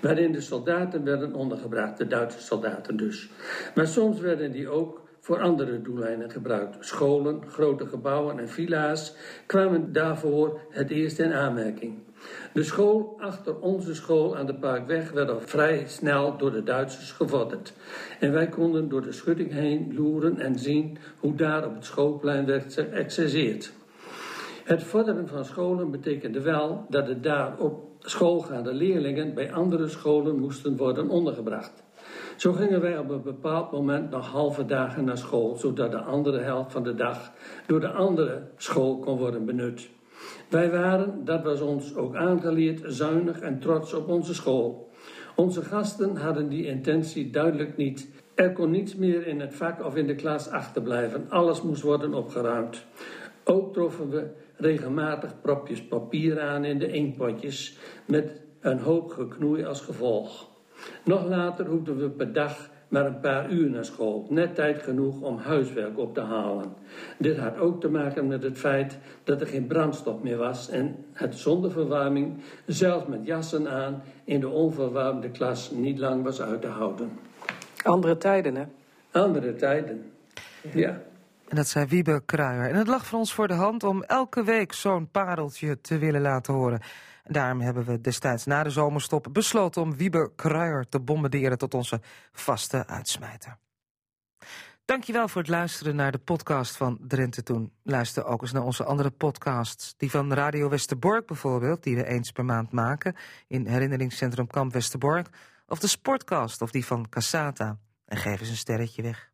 Waarin de soldaten werden ondergebracht, de Duitse soldaten dus. Maar soms werden die ook voor andere doeleinden gebruikt. Scholen, grote gebouwen en villa's kwamen daarvoor het eerst in aanmerking. De school achter onze school aan de Parkweg werd al vrij snel door de Duitsers gevorderd. En wij konden door de schutting heen loeren en zien hoe daar op het schoolplein werd geëxerceerd. Het vorderen van scholen betekende wel dat de daar op schoolgaande leerlingen bij andere scholen moesten worden ondergebracht. Zo gingen wij op een bepaald moment nog halve dagen naar school, zodat de andere helft van de dag door de andere school kon worden benut. Wij waren, dat was ons ook aangeleerd, zuinig en trots op onze school. Onze gasten hadden die intentie duidelijk niet. Er kon niets meer in het vak of in de klas achterblijven. Alles moest worden opgeruimd. Ook troffen we regelmatig propjes papier aan in de inkpotjes met een hoop geknoei als gevolg. Nog later hoefden we per dag maar een paar uur naar school. Net tijd genoeg om huiswerk op te halen. Dit had ook te maken met het feit dat er geen brandstof meer was en het zonder verwarming, zelfs met jassen aan, in de onverwarmde klas niet lang was uit te houden. Andere tijden, hè? Andere tijden, ja. En dat zei Wiebe Kruijer. En het lag voor ons voor de hand om elke week zo'n pareltje te willen laten horen. Daarom hebben we destijds na de zomerstop besloten om Wiebe Kruijer te bombarderen tot onze vaste uitsmijter. Dankjewel voor het luisteren naar de podcast van Drenthe Toen. Luister ook eens naar onze andere podcasts. Die van Radio Westerbork bijvoorbeeld, die we eens per maand maken... in herinneringscentrum Kamp Westerbork. Of de Sportcast of die van Cassata. En geef eens een sterretje weg.